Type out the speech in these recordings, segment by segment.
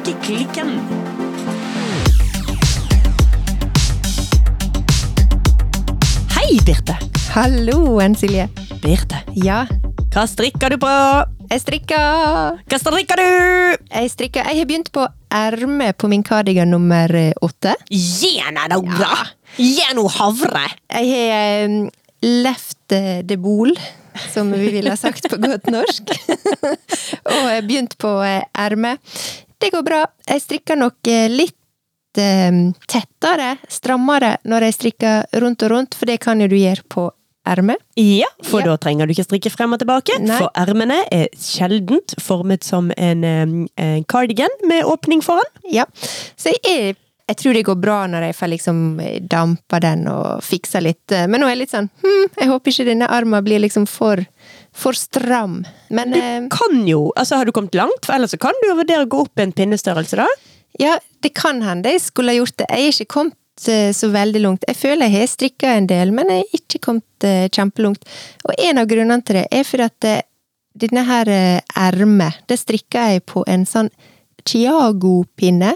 Strikkeklikken. Hei, Birte. Halloen, Silje. Birte, Ja, hva strikker du på? jeg strikker. Hva strikker du? Jeg strikker. Jeg har begynt på erme på min kardigan nummer eh, åtte. Gjerne noe! Gi noe havre! Jeg har um, left the det bol, som vi ville ha sagt på godt norsk. Og begynt på eh, ermet. Det går bra. Jeg strikker nok eh, litt eh, tettere, strammere, når jeg strikker rundt og rundt, for det kan jo du gjøre på ermet. Ja, for Ja. da trenger du ikke strikke frem og tilbake. Nei. For ermene er sjeldent formet som en, en cardigan med åpning foran. Ja. Så jeg, jeg tror det går bra når jeg får liksom dampa den og fiksa litt. Men nå er jeg litt sånn hm, jeg håper ikke denne armen blir liksom for, for stram. Men Du Kan jo, altså Har du kommet langt? For ellers kan du jo vurdere å gå opp en pinnestørrelse, da. ja, det kan hende jeg skulle ha gjort det. Jeg er ikke kommet eh, så veldig langt. Jeg føler jeg har strikka en del, men jeg har ikke kommet eh, kjempelangt. Og en av grunnene til det er for at eh, denne her eh, ermet, det strikka jeg på en sånn Chiago-pinne.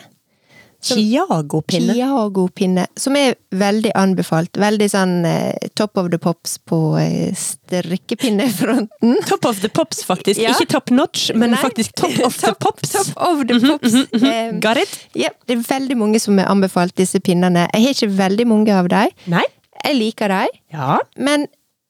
Chiago-pinne. Chiago-pinne, som er veldig anbefalt. Veldig sånn eh, top of the pops på eh, strikkepinnefronten. Top of the pops, faktisk. Ja. Ikke top notch, men Nei. faktisk top of the pops. Top of the pops. Eh, Got it? ja, det er veldig mange som har anbefalt disse pinnene. Jeg har ikke veldig mange av dem. Nei? Jeg liker dem, Ja. men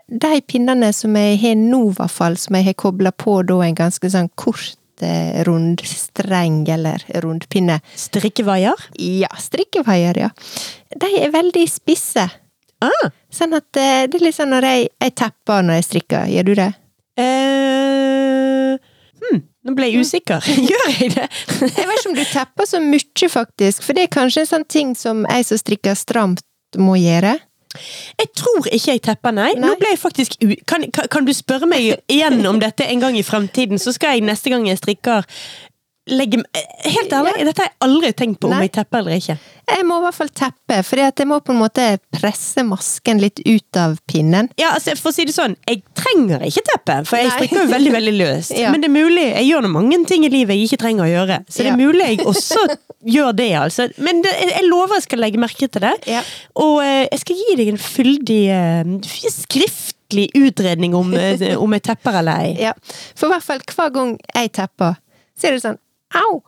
de pinnene som jeg har nå, i hvert fall, som jeg har kobla på da en ganske sånn kort eh, rund streng, eller rundpinne Strikkevaier? Ja, strikkevaier, ja. De er veldig spisse. Ah. Sånn at eh, det er litt sånn når jeg, jeg tepper når jeg strikker. Gjør du det? Eh, hmm. nå ble jeg usikker. Gjør jeg det? Jeg vet ikke om du tepper så mye, faktisk. For det er kanskje en sånn ting som jeg som strikker stramt, må gjøre. Jeg tror ikke jeg tepper, nei. Nå ble jeg faktisk u... Kan, kan, kan du spørre meg igjen om dette en gang i fremtiden, så skal jeg neste gang jeg strikker legge Helt ærlig, dette har jeg aldri tenkt på om jeg tepper eller ikke. Jeg må i hvert fall teppe, for jeg må på en måte presse masken litt ut av pinnen. Ja, altså, for å si det sånn, jeg trenger ikke teppe, for jeg Nei. strikker jo veldig, veldig løst. Ja. Men det er mulig, jeg gjør mange ting i livet jeg ikke trenger å gjøre, så det er Ja. mulig jeg også gjør det, altså. Men det, jeg lover jeg skal legge merke til det. Ja. Og eh, jeg skal gi deg en fyldig eh, skriftlig utredning om, eh, om jeg tepper eller ei. Ja. For i hvert fall hver gang jeg tepper, så er det sånn au,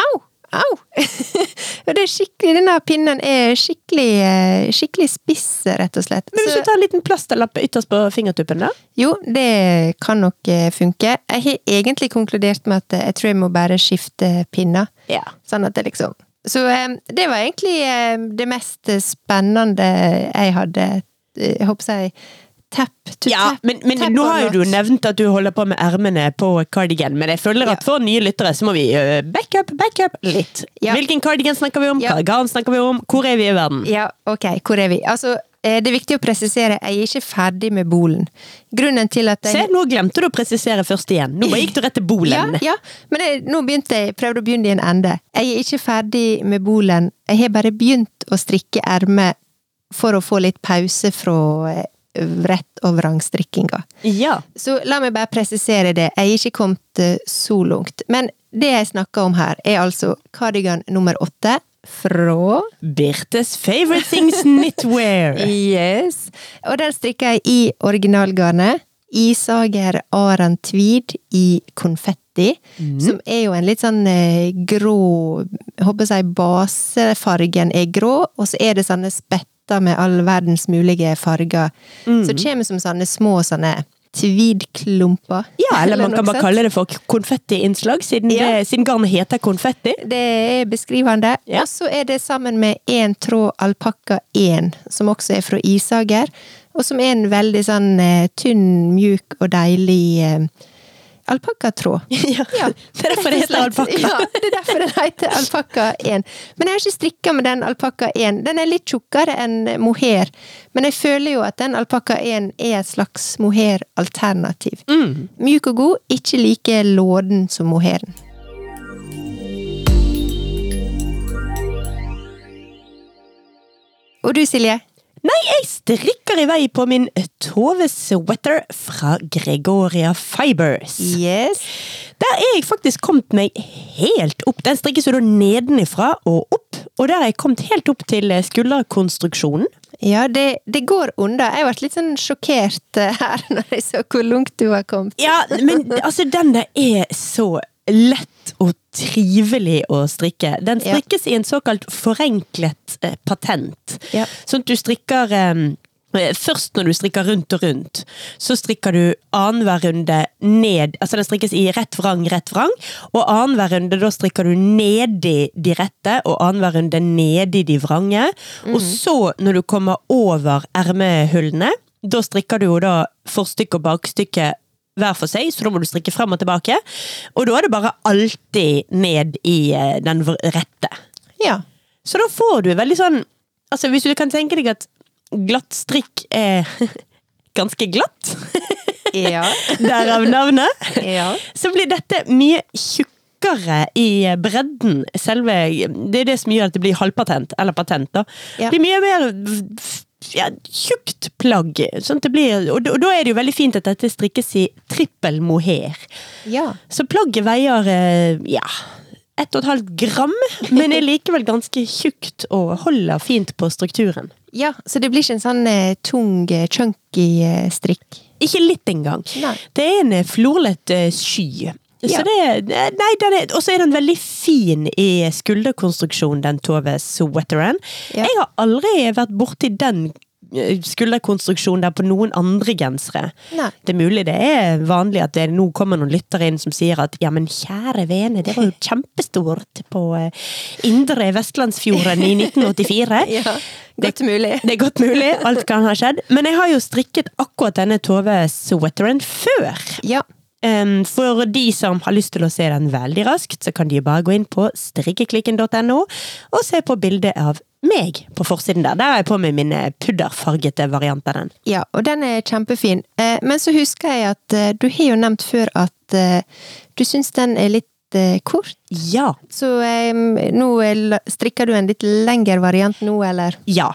au, au! Og det er skikkelig, denne pinnen er skikkelig, eh, skikkelig spiss, rett og slett. Men hvis du du tar en liten plasterlapp ytterst på fingertuppen, da? Jo, det kan nok eh, funke. Jeg har egentlig konkludert med at jeg tror jeg må bare skifte pinner. Ja. Sånn at det liksom Så eh, det var egentlig det mest spennende jeg hadde Jeg håper jeg Tap to Ja, tepp. men, men nå har jo du nevnt at du holder på med ermene på cardigan, men jeg føler at Ja. for nye lyttere så må vi uh, back up, back up litt. Ja. Hvilken cardigan snakker vi om? Ja. Hva garn snakker vi om? Hvor er vi i verden? Ja, ok, hvor er vi? Altså, eh, det er viktig å presisere, jeg er ikke ferdig med bolen. Grunnen til at jeg Se, nå glemte du å presisere først igjen. Nå gikk du rett til bolen. Ja, ja. men jeg, nå begynte jeg, prøvde å begynne i en ende. Jeg er ikke ferdig med bolen. Jeg har bare begynt å strikke ermet for å få litt pause fra eh, rett og vrangstrikkinga. Ja. Så la meg bare presisere det. Jeg er ikke kommet eh, så langt. Men det jeg snakker om her, er altså kardigan nummer åtte fra Birtes favorite things knitwear. Yes. Og den strikker jeg i originalgarnet. Isager Aran Tweed i konfetti, som er jo en litt sånn eh, grå Jeg håper si basefargen er grå, og så er det sånne spetter med all verdens mulige farger. Så det kommer som sånne små sånne tweed-klumper. Ja, eller man kan bare kalle det for konfettiinnslag, siden, Ja. det- siden garnet heter konfetti. Det er beskrivende. Ja. Og så er det sammen med én tråd alpakka 1, som også er fra Isager. Og som er en veldig sånn eh, tynn, mjuk og deilig eh, alpakkatråd. Ja. Ja, Det er derfor det heter alpakka. Ja, det er derfor den heter alpakka 1. Men jeg har ikke strikka med den alpakka 1. Den er litt tjukkere enn mohair. Men jeg føler jo at den alpakka 1 er et slags mohair-alternativ. Mm. Mjuk og god, ikke like låden som mohairen. Og du, Silje? Nei, jeg strikker i vei på min Tove Sweater fra Gregoria Fibers. Yes. Der er jeg faktisk kommet meg helt opp. Den strikkes jo da nedenifra og opp, og der er jeg kommet helt opp til skulderkonstruksjonen. Ja, det, det går unna. Jeg ble litt sånn sjokkert eh, her når jeg så hvor langt du har kommet. Ja, men altså, den der er så lett og trivelig å strikke. Den Ja. strikkes i en såkalt forenklet eh, patent. Ja. Sånn at du strikker eh, Først når du strikker rundt og rundt, så strikker du annenhver runde ned Altså den strikkes i rett vrang, rett vrang, og annenhver runde da strikker du nedi de rette, og annenhver runde nedi de vrange. Og så, når du kommer over ermehullene, da strikker du jo da forstykke og bakstykke hver for seg, så da må du strikke frem og tilbake. Og da er det bare alltid ned i eh, den rette. Ja. Så da får du veldig sånn Altså Hvis du kan tenke deg at glatt strikk er ganske glatt, Ja. derav navnet, ja. så blir dette mye tjukkere i bredden. Selve Det er det som gjør at det blir halvpatent, eller patent. da. Ja. Det blir mye mer ja, tjukt plagg. Sånn det blir, og, da- og da er det jo veldig fint at dette strikkes i trippel mohair. Ja. Så plagget veier eh, ja, ett og et halvt gram, men er likevel ganske tjukt og holder fint på strukturen. Ja, så det blir ikke en sånn eh, tung, eh, chunky eh, strikk. Ikke litt engang. Nei. Det er en florlett florlet eh, sky. Så Ja. det, eh, og så er den veldig fin i skulderkonstruksjon, den Tove Sweateren. Ja. Jeg har aldri vært borti den eh, skulderkonstruksjonen der på noen andre gensere. Nei. Det er mulig det er vanlig at det nå kommer noen lyttere inn som sier at ja, men kjære vene, det var jo kjempestort på eh, indre Vestlandsfjorden i 1984. Ja, godt mulig. Det er godt mulig, alt kan ha skjedd. Men jeg har jo strikket akkurat denne Tove-sweateren før. Ja. Um, for de som har lyst til å se den veldig raskt, så kan de bare gå inn på strikkeklikken.no og se på bildet av meg på forsiden der. Der har jeg på meg min eh, pudderfargete variant av den. Ja, og den er kjempefin. Eh, men så husker jeg at eh, du har jo nevnt før at eh, du syns den er litt kort. Ja. Så um, nå strikker du en litt lengre variant nå, eller? Ja,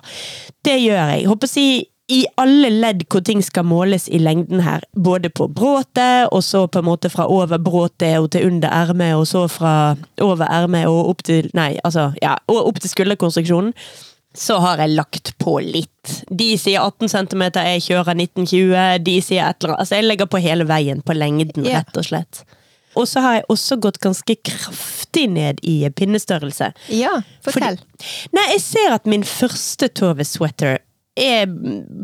det gjør jeg. Håper å si i alle ledd hvor ting skal måles i lengden her. Både på bråtet, og så på en måte fra over bråtet og til under ermet, og så fra over ermet og opp til Nei, altså, ja, og opp til skulderkonstruksjonen. Så har jeg lagt på litt. De sier 18 cm, jeg kjører 1920. De sier et eller annet. Altså, jeg legger på hele veien på lengden, rett og slett. Og så har jeg også gått ganske kraftig ned i pinnestørrelse. Ja, fortell. Fordi- Nei, jeg ser at min første Tove sweater er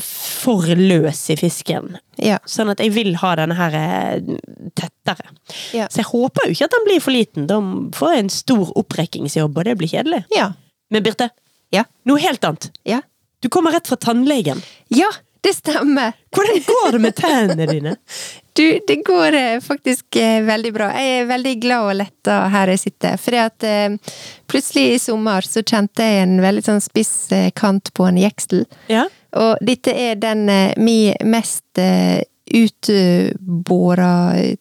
for løs i fisken. Ja. Sånn at jeg vil ha denne her eh, tettere. Ja. Så jeg håper jo ikke at den blir for liten. Da får jeg en stor opprekkingsjobb, og det blir kjedelig. Ja. Men Birte, Ja. noe helt annet. Ja. Du kommer rett fra tannlegen. Ja, det stemmer! Hvordan går det med tennene dine? Du, det går eh, faktisk eh, veldig bra. Jeg er veldig glad og letta her jeg sitter. At eh, plutselig i sommer så kjente jeg en veldig sånn spiss eh, kant på en jeksel. Ja? Og dette er den eh, mi mest eh, utbåra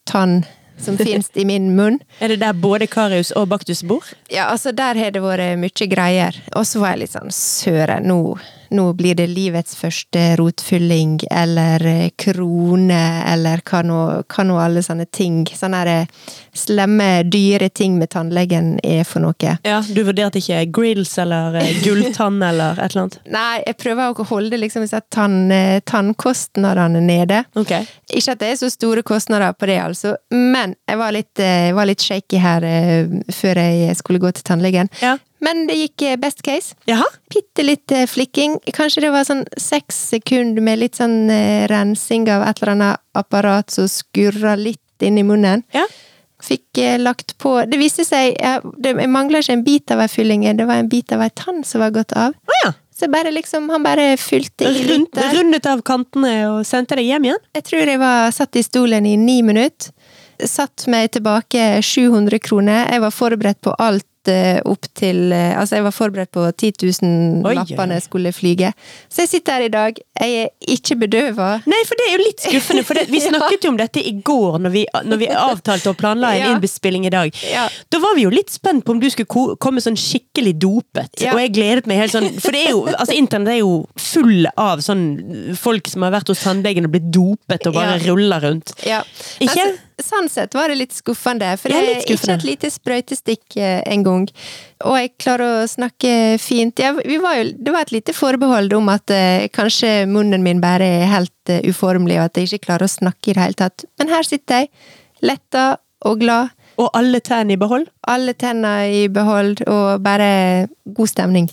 tann som finnes i min munn. Er det der både Karius og Baktus bor? Ja, altså der har det vært mye greier. Og så var jeg litt sånn søren, nå, nå blir det livets første rotfylling, eller eh, krone, eller hva nå, hva nå alle sånne ting. Sånne eh, slemme, dyre ting med tannlegen er for noe. Ja, Du vurderte ikke grills eller eh, gulltann eller et eller annet? Nei, jeg prøver å holde liksom tann, tannkostnadene nede. Ok. Ikke at det er så store kostnader på det, altså, men jeg var litt, jeg var litt shaky her før jeg skulle gå til tannlegen. Ja. Men det gikk eh, best case. Jaha? Bitte litt eh, flikking. Kanskje det var sånn seks sekunder med litt sånn eh, rensing av et eller annet apparat som skurra litt inn i munnen. Ja. Fikk lagt på Det viste seg Jeg, det, jeg mangla ikke en bit av ei fylling, det var en bit av ei tann som var gått av. Oh, ja. Så bare liksom, han bare fylte i Rund, litt der. rundet av kantene og sendte deg hjem igjen? Jeg tror jeg var satt i stolen i ni minutter. Satt meg tilbake 700 kroner. Jeg var forberedt på alt eh, opp til eh, Altså, jeg var forberedt på 10 000 Oi, lappene jeg skulle flyge. Så jeg sitter her i dag. Jeg er ikke bedøva. Nei, for det er jo litt skuffende, for det, vi snakket jo om dette i går når vi, når vi avtalte og planla en Ja. innbespilling i dag. Ja. Da var vi jo litt spent på om du skulle ko komme sånn skikkelig dopet. Ja. Og jeg gledet meg helt sånn, for det er jo, altså internett er jo full av sånn folk som har vært hos tannlegen og blitt dopet og bare ruller rundt. Ja. Ikke? Altså, sånn sett var det litt skuffende, for jeg er ikke et lite sprøytestikk engang. en gang. Og jeg klarer å snakke fint. Ja, vi var jo, det var et lite forbehold om at eh, kanskje munnen min bare er helt eh, uformelig, og at jeg ikke klarer å snakke i det hele tatt. Men her sitter jeg, letta og glad. Og alle tennene i behold. Alle tennene i behold, og bare god stemning.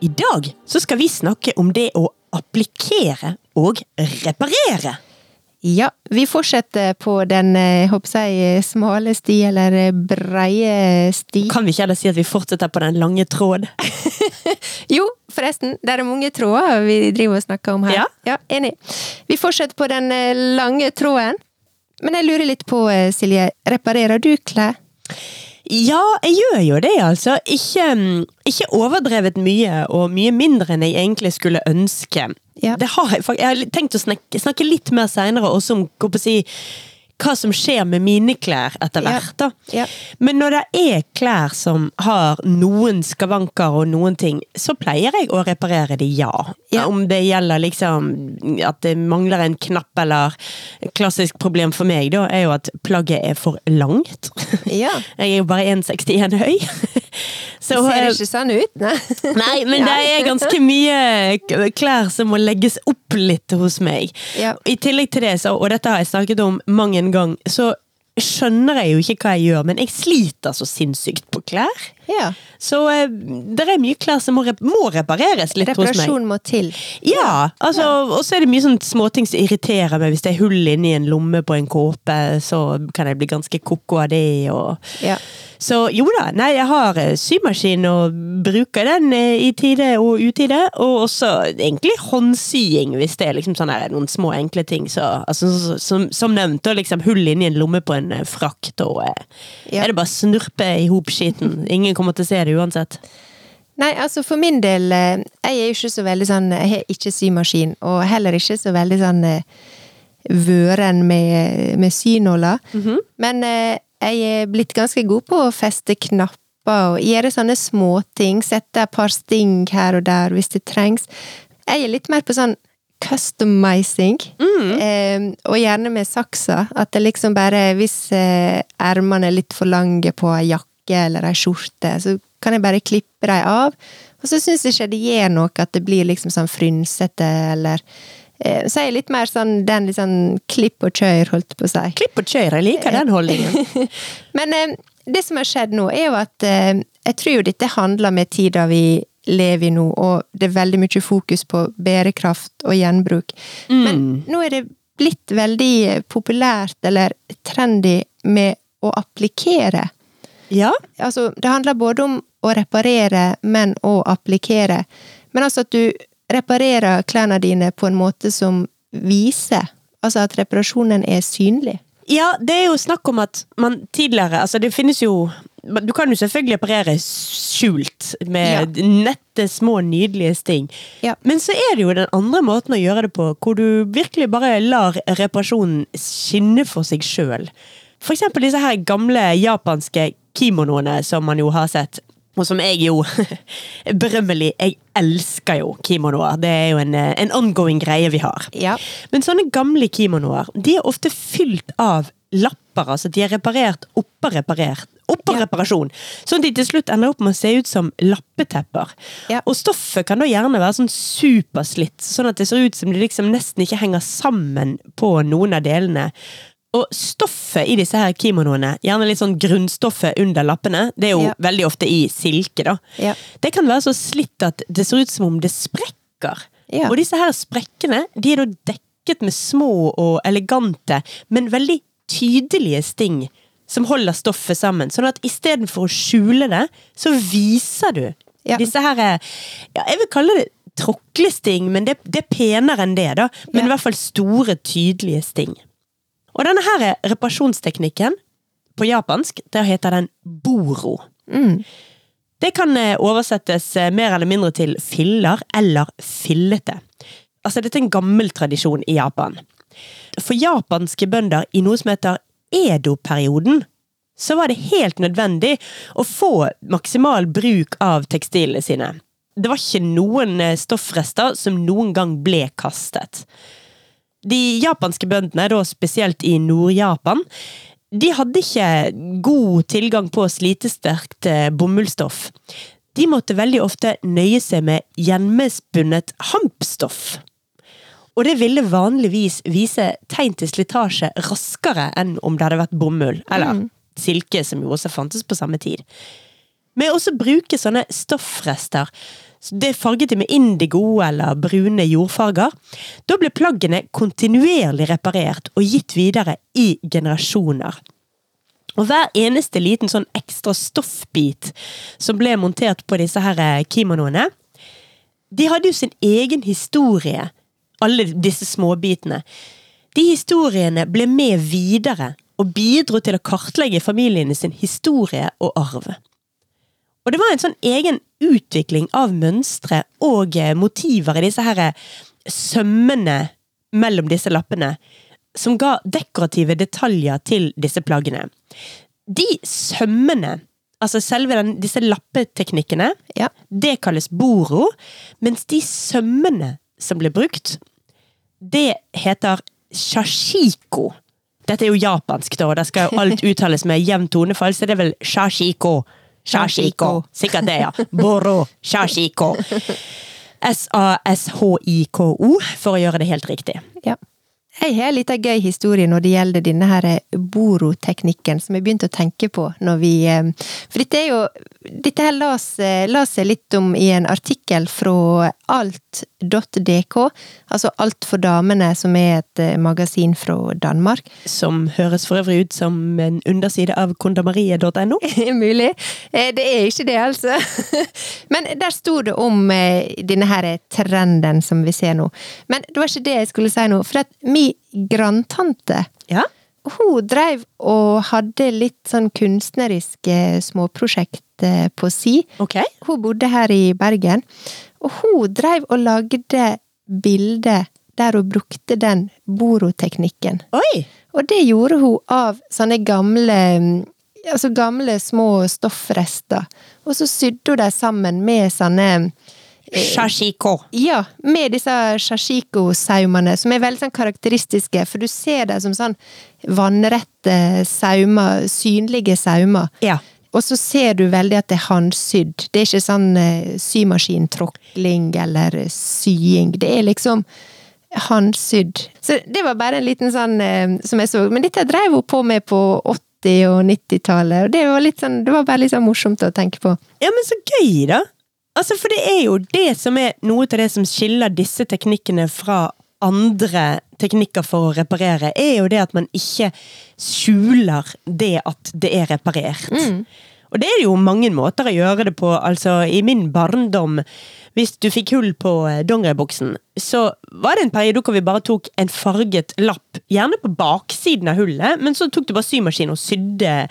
I dag så skal vi snakke om det å applikere og reparere. Ja, vi fortsetter på den eh, jeg smale sti, eller eh, breie sti. Kan vi ikke heller si at vi fortsetter på den lange tråd? Jo, forresten, det er mange tråder vi driver og snakker om her. Ja. enig. Vi fortsetter på den eh, lange tråden. Men jeg lurer litt på, eh, Silje, reparerer du klær? Ja, jeg gjør jo det, altså. Ikke, mm, ikke overdrevet mye, og mye mindre enn jeg egentlig skulle ønske. Ja. Det har jeg, jeg har tenkt å snakke, snakke litt mer seinere også om hva, på å si, hva som skjer med mine klær etter hvert. da. Ja. Men når det er klær som har noen skavanker og noen ting, så pleier jeg å reparere de, ja. Ja. Om det gjelder liksom at det mangler en knapp, eller klassisk problem for meg, da, er jo at plagget er for langt. Ja. Jeg er jo bare 1,61 høy. Så, Ser eh, ikke sånn ut, nei. Nei, men det er ganske mye klær som må legges opp litt hos meg. Ja. I tillegg til det, så, og dette har jeg snakket om mang en gang, så skjønner jeg jo ikke hva jeg gjør, men jeg sliter så sinnssykt på klær. Ja. Så eh, det er mye klær som må, rep må repareres litt hos meg. Reparasjon må til. Ja, altså, og så er det mye sånn småting som irriterer meg. Hvis det er hull inni en lomme på en kåpe, så kan jeg bli ganske koko av det. Og... Ja. Så jo da, nei, jeg har eh, symaskin og bruker den eh, i tide og utide. Og også egentlig håndsying, hvis det er liksom sånn her, noen små enkle ting. Så, altså, så- som, som nevnt, og liksom hull inni en lomme på en frakt, og eh, Ja. er det bare å snurpe i hop skitten. Ingen kommer til å se det uansett. Nei, altså for min del, eh, jeg er jo ikke så veldig sånn Jeg har ikke symaskin, og heller ikke så veldig sånn eh, vøren med, med synåler. Men eh, jeg er blitt ganske god på å feste knapper og gjøre sånne småting. Sette et par sting her og der hvis det trengs. Jeg er litt mer på sånn customizing, eh, og gjerne med saksa. At det liksom bare Hvis eh, ermene er litt for lange på ei jakke eller ei skjorte, så kan jeg bare klippe dem av. Og så syns jeg ikke det gjør noe at det blir liksom sånn frynsete, eller eh, Så er jeg litt mer sånn den litt sånn klipp og kjør, holdt på å si. Klipp og kjør, jeg liker den holdningen. Men eh, det som har skjedd nå, er jo at eh, jeg tror jo dette handler med tida vi lever i nå, og det er veldig mye fokus på bærekraft og gjenbruk. Men nå er det blitt veldig populært, eller trendy, med å applikere. Ja, Altså, det handler både om å reparere, men å applikere. Men altså at du reparerer klærne dine på en måte som viser. Altså at reparasjonen er synlig. Ja, det er jo snakk om at man tidligere Altså, det finnes jo Du kan jo selvfølgelig reparere skjult med nette, små, nydelige sting. Ja. Men så er det jo den andre måten å gjøre det på, hvor du virkelig bare lar reparasjonen skinne for seg sjøl. For eksempel disse her gamle japanske kimonoene som man jo har sett. Og som jeg jo berømmelig Jeg elsker jo kimonoer. Det er jo en, eh, en ongoing greie vi har. Ja. Men sånne gamle kimonoer de er ofte fylt av lapper. altså De er reparert oppå reparert. Oppå Ja. reparasjon. Sånn at de til slutt ender opp med å se ut som lappetepper. Ja. Og stoffet kan da gjerne være sånn superslitt, sånn at det ser ut som det liksom nesten ikke henger sammen på noen av delene. Og stoffet i disse her kimonoene, gjerne litt sånn grunnstoffet under lappene, det er jo Ja. veldig ofte i silke, da. Ja. Det kan være så slitt at det ser ut som om det sprekker. Ja. Og disse her sprekkene de er da dekket med små og elegante, men veldig tydelige sting som holder stoffet sammen. Sånn at istedenfor å skjule det, så viser du disse her ja, Jeg vil kalle det tråklesting, men det, det er penere enn det, da. Men i hvert fall store, tydelige sting. Og denne her reparasjonsteknikken, på japansk, der heter den boro. Mm. Det kan eh, oversettes eh, mer eller mindre til filler eller fillete. Altså, dette er en gammel tradisjon i Japan. For japanske bønder i noe som heter Edo-perioden, så var det helt nødvendig å få maksimal bruk av tekstilene sine. Det var ikke noen eh, stoffrester som noen gang ble kastet. De japanske bøndene, da spesielt i Nord-Japan, de hadde ikke god tilgang på slitesterkt eh, bomullsstoff. De måtte veldig ofte nøye seg med gjennomspunnet hampstoff. Og det ville vanligvis vise tegn til slitasje raskere enn om det hadde vært bomull, eller silke, som jo også fantes på samme tid. Med å bruke sånne stoffrester, det farget de med indigo eller brune jordfarger, da ble plaggene kontinuerlig reparert og gitt videre i generasjoner. Og hver eneste liten sånn ekstra stoffbit som ble montert på disse her eh, kimonoene, de hadde jo sin egen historie, alle disse småbitene. De historiene ble med videre og bidro til å kartlegge familiene sin historie og arv. Og det var en sånn egen utvikling av mønstre og eh, motiver i disse her eh, sømmene mellom disse lappene, som ga dekorative detaljer til disse plaggene. De sømmene, altså selve den, disse lappeteknikkene, Ja. det kalles boro, mens de sømmene som ble brukt, det heter shashiko. Dette er jo japansk, da, og der skal jo alt uttales med jevn tonefall, så det er vel shashiko. Shashiko. Sikkert det, ja. Boro. Shashiko. S-a-s-h-i-k-o, for å gjøre det helt riktig. Ja. Jeg har en liten gøy historie når det gjelder denne her boroteknikken, som jeg begynte å tenke på når vi eh, For dette er jo Dette her la las jeg litt om i en artikkel fra alt.dk, altså Alt for damene, som er et eh, magasin fra Danmark. Som høres for øvrig ut som en underside av kondamarie.no? Mulig. Eh, Det er ikke det, altså. Men der sto det om eh, denne her trenden som vi ser nå. Men det var ikke det jeg skulle si nå. For at mi grandtante Ja. hun dreiv og hadde litt sånn kunstneriske småprosjekt på si. Okay. Hun bodde her i Bergen, og hun dreiv og lagde bilder der hun brukte den boroteknikken. Oi! Og det gjorde hun av sånne gamle Altså gamle små stoffrester. Og så sydde hun dem sammen med sånne Shashiko. Ja, med disse shashiko-saumene, som er veldig sånn karakteristiske, for du ser dem som sånn vannrette saumer, synlige saumer. Ja. Og så ser du veldig at det er håndsydd. Det er ikke sånn eh, symaskintråkling eller sying. Det er liksom håndsydd. Så det var bare en liten sånn eh, som jeg så. Men dette drev hun på med på 80- og 90-tallet, og det var, litt sånn, det var bare litt sånn morsomt å tenke på. Ja, men så gøy, da! Altså, For det er jo det som er noe av det som skiller disse teknikkene fra andre teknikker for å reparere, er jo det at man ikke skjuler det at det er reparert. Og det er jo mange måter å gjøre det på. Altså, i min barndom, hvis du fikk hull på eh, dongeribuksen, så var det en periode hvor vi bare tok en farget lapp, gjerne på baksiden av hullet, men så tok du bare symaskin og sydde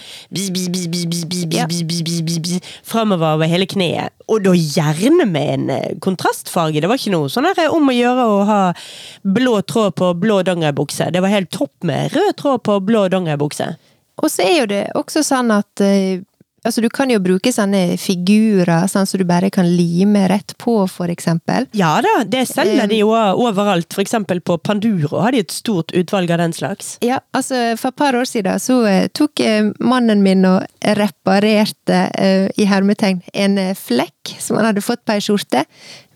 framover over hele kneet. Og da gjerne med en eh, kontrastfarge. Det var ikke noe sånn om å gjøre å ha blå tråd på blå dongeribukse. Det var helt topp med rød tråd på blå dongeribukse. Og så er jo det også sånn at eh, Altså, du kan jo bruke sånne figurer, sånn som du bare kan lime rett på, for eksempel. Ja da, det selger de jo overalt. For eksempel på Panduro har de et stort utvalg av den slags. Ja, altså, for et par år siden så eh, tok eh, mannen min og reparerte, eh, i hermetegn, en eh, flekk som han hadde fått på ei skjorte,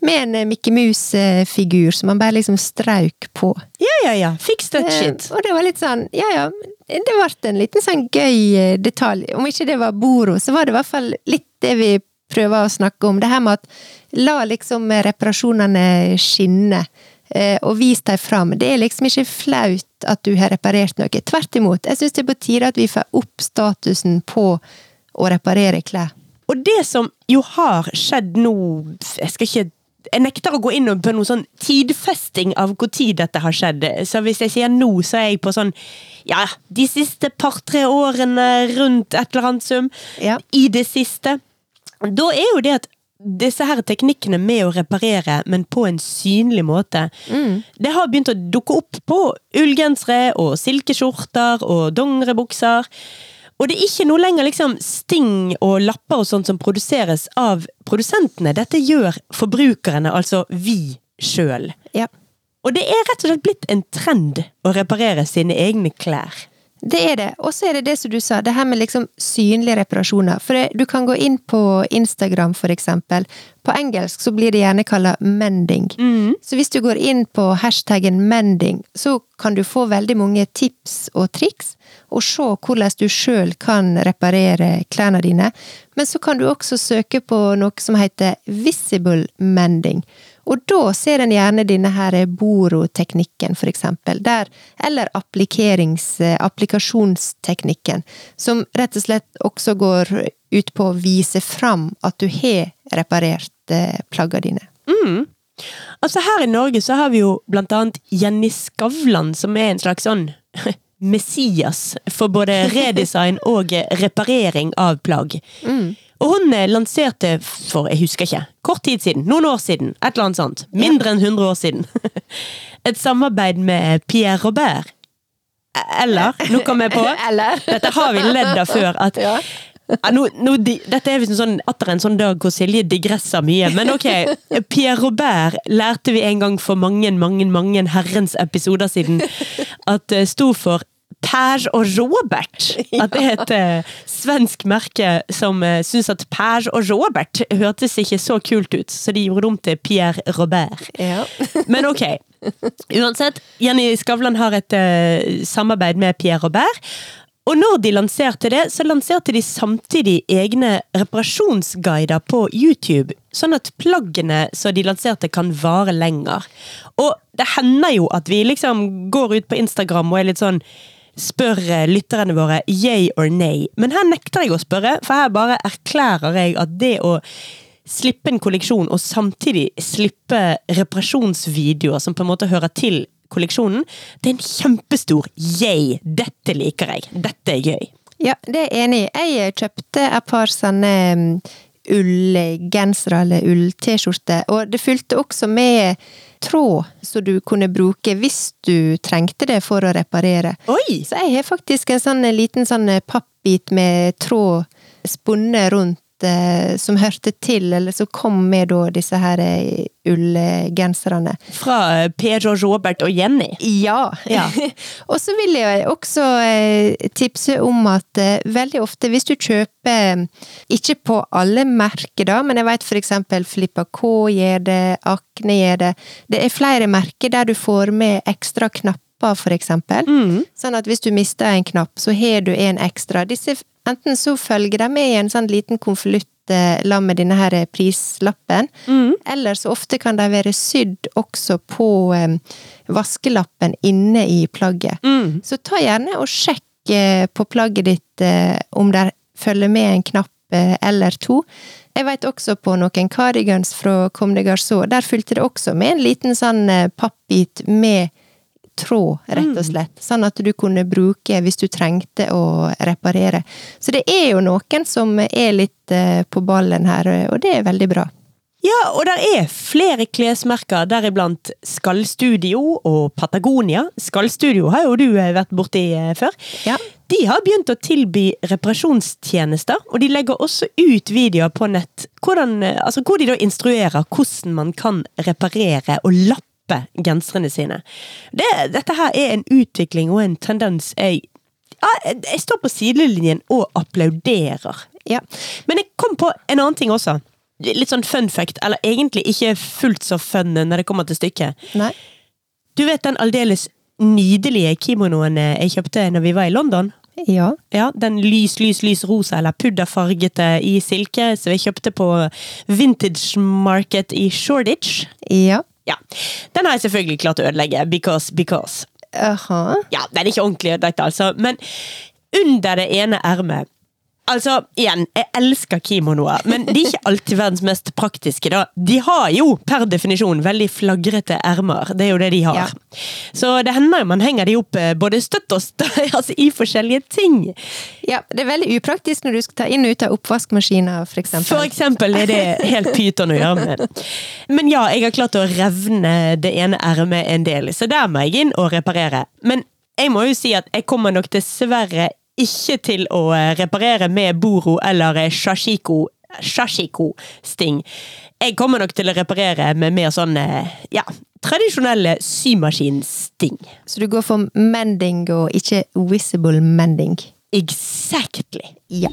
med en eh, Mickey Mouse-figur som han bare liksom strauk på. Ja, ja, ja. Fiks that Eh, shit. Og det var litt sånn, ja ja, det ble en liten sånn gøy eh, detalj. Om ikke det var boro, så var det i hvert fall litt det vi prøver å snakke om. Det her med at la liksom reparasjonene skinne, eh, og vis dem fram. Det er liksom ikke flaut at du har reparert noe. Tvert imot. Jeg syns det er på tide at vi får opp statusen på å reparere klær. Og det som jo har skjedd nå Jeg skal ikke jeg nekter å gå inn på noe sånn tidfesting av når dette har skjedd. Så hvis jeg sier nå, så er jeg på sånn ja, de siste par-tre årene rundt et eller annet sum. Ja. I det siste. Da er jo det at disse her teknikkene med å reparere, men på en synlig måte, det har begynt å dukke opp på ullgensere og silkeskjorter og dongeribukser. Og det er ikke noe lenger liksom sting og lapper og sånt som produseres av produsentene. Dette gjør forbrukerne, altså vi sjøl. Ja. Og det er rett og slett blitt en trend å reparere sine egne klær. Det er det. Og så er det det som du sa, det her med liksom synlige reparasjoner. For det, du kan gå inn på Instagram, for eksempel. På engelsk så blir det gjerne kalla mending. Så hvis du går inn på hashtaggen mending, så kan du få veldig mange tips og triks, og se hvordan du sjøl kan reparere klærne dine. Men så kan du også søke på noe som heter visible mending. Og da ser en gjerne denne her Boro-teknikken, for eksempel, der, eller applikasjonsteknikken, som rett og slett også går ut på å vise fram at du har reparert eh, plaggene dine. Altså Her i Norge så har vi jo blant annet Jenny Skavlan, som er en slags sånn Messias for både redesign og reparering av plagg. Og hun eh, lanserte for, jeg husker ikke, kort tid siden, noen år siden, et eller annet sånt, mindre enn 100 år siden, et samarbeid med Pierre Robert. Eller, nå kom jeg på, dette har vi ledd av før, at Ja. nå, nå, dette er visst en sånn, atter en sånn dag hvor Silje digresser mye, men ok, Pierre Robert lærte vi en gang for mange, mange, mange herrens episoder siden, at det sto for Page og Robert. At det er et eh, svensk merke som uh, syns at Per og Robert hørtes ikke så kult ut, så de gjorde det om til Pierre Robert. Ja. Men ok. Uansett, Jenny Skavlan har et eh, samarbeid med Pierre Robert. Og når de lanserte det, så lanserte de samtidig egne reparasjonsguider på YouTube. Sånn at plaggene som de lanserte, kan vare lenger. Og det hender jo at vi liksom går ut på Instagram og er litt sånn Spør eh, lytterne våre yay or nay. Men her nekter jeg å spørre, for her bare erklærer jeg at det å slippe en kolleksjon, og samtidig slippe reparasjonsvideoer som på en måte hører til kolleksjonen, det er en kjempestor yay! Dette liker jeg. Dette er gøy. Ja, det er enig. Jeg kjøpte et par sånne mm, ullgensere eller ull-T-skjorter, og det fulgte også med tråd som du kunne bruke hvis du trengte det for å reparere. Oi! Så jeg har faktisk en sånn liten sånn pappbit med tråd spunnet rundt som hørte til, eller som kom med da disse her eh, ullgenserne. Fra eh, Per George Robert og Jenny. Ja. Ja. og så vil jeg også eh, tipse om at eh, veldig ofte hvis du kjøper Ikke på alle merker, da, men jeg vet for eksempel Flippa K gjør det, Akne gjør det. Det er flere merker der du får med ekstra knapper, for eksempel. Sånn at hvis du mister en knapp, så har du en ekstra. Disse, enten så følger de med i en sånn liten konvolutt eh, sammen med denne her prislappen, eller så ofte kan de være sydd også på um, vaskelappen inne i plagget. Så ta gjerne og sjekk uh, på plagget ditt uh, om det følger med en knapp uh, eller to. Jeg vet også på noen cardigans fra Comme des Garçons, der fulgte det også med en liten sånn eh, pappbit med tråd, rett og slett. Sånn at du kunne bruke hvis du trengte å reparere. Så det er jo noen som er litt eh, på ballen her, og det er veldig bra. Ja, og der er flere klesmerker, deriblant Skallstudio og Patagonia. Skallstudio har jo du eh, vært borti eh, før. Ja. De har begynt å tilby reparasjonstjenester, og de legger også ut videoer på nett hvordan, altså hvor de da instruerer hvordan man kan reparere og lappe genserne sine. Det, dette her er en utvikling og en tendens jeg ja, jeg står på sidelinjen og applauderer. Ja. Men jeg kom på en annen ting også. Litt sånn fun fact, eller egentlig ikke fullt så fun når det kommer til stykket. Nei? Du vet den aldeles nydelige kimonoen jeg kjøpte når vi var i London? Ja. Ja, Den lys, lys, lys rosa eller pudderfargete i silke som jeg kjøpte på Vintage Market i Shoreditch. Ja. Ja, Den har jeg selvfølgelig klart å ødelegge, because, because. Aha. Ja, den er ikke ordentlig ødelagt, altså, men under det ene ermet Altså, igjen, jeg elsker kimonoer, men de er ikke alltid verdens mest praktiske, da. De har jo per definisjon veldig flagrete ermer. Det er jo det de har. Ja. Så det hender jo man henger de opp eh, både støtt og støy, altså i forskjellige ting. Ja, Det er veldig upraktisk når du skal ta inn og ut av oppvaskmaskiner, for eksempel. For eksempel er det helt pyton å gjøre med. Men ja, jeg har klart å revne det ene ermet en del, så der må jeg inn og reparere. Men jeg må jo si at jeg kommer nok dessverre ikke til å eh, reparere med Boro eller eh, Shashiko Shashiko-sting. Jeg kommer nok til å reparere med mer sånn eh, ja, tradisjonelle symaskinsting. Så du går for mending og ikke visible mending? Exactly! Ja.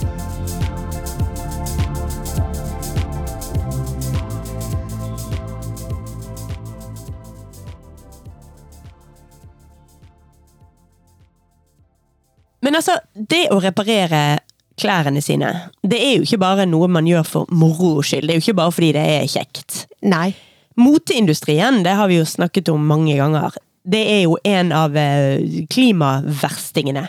Men altså, det å reparere klærne sine, det er jo ikke bare noe man gjør for moro skyld. Det er jo ikke bare fordi det er kjekt. Nei. Moteindustrien, det har vi jo snakket om mange ganger. Det er jo en av eh, klimaverstingene.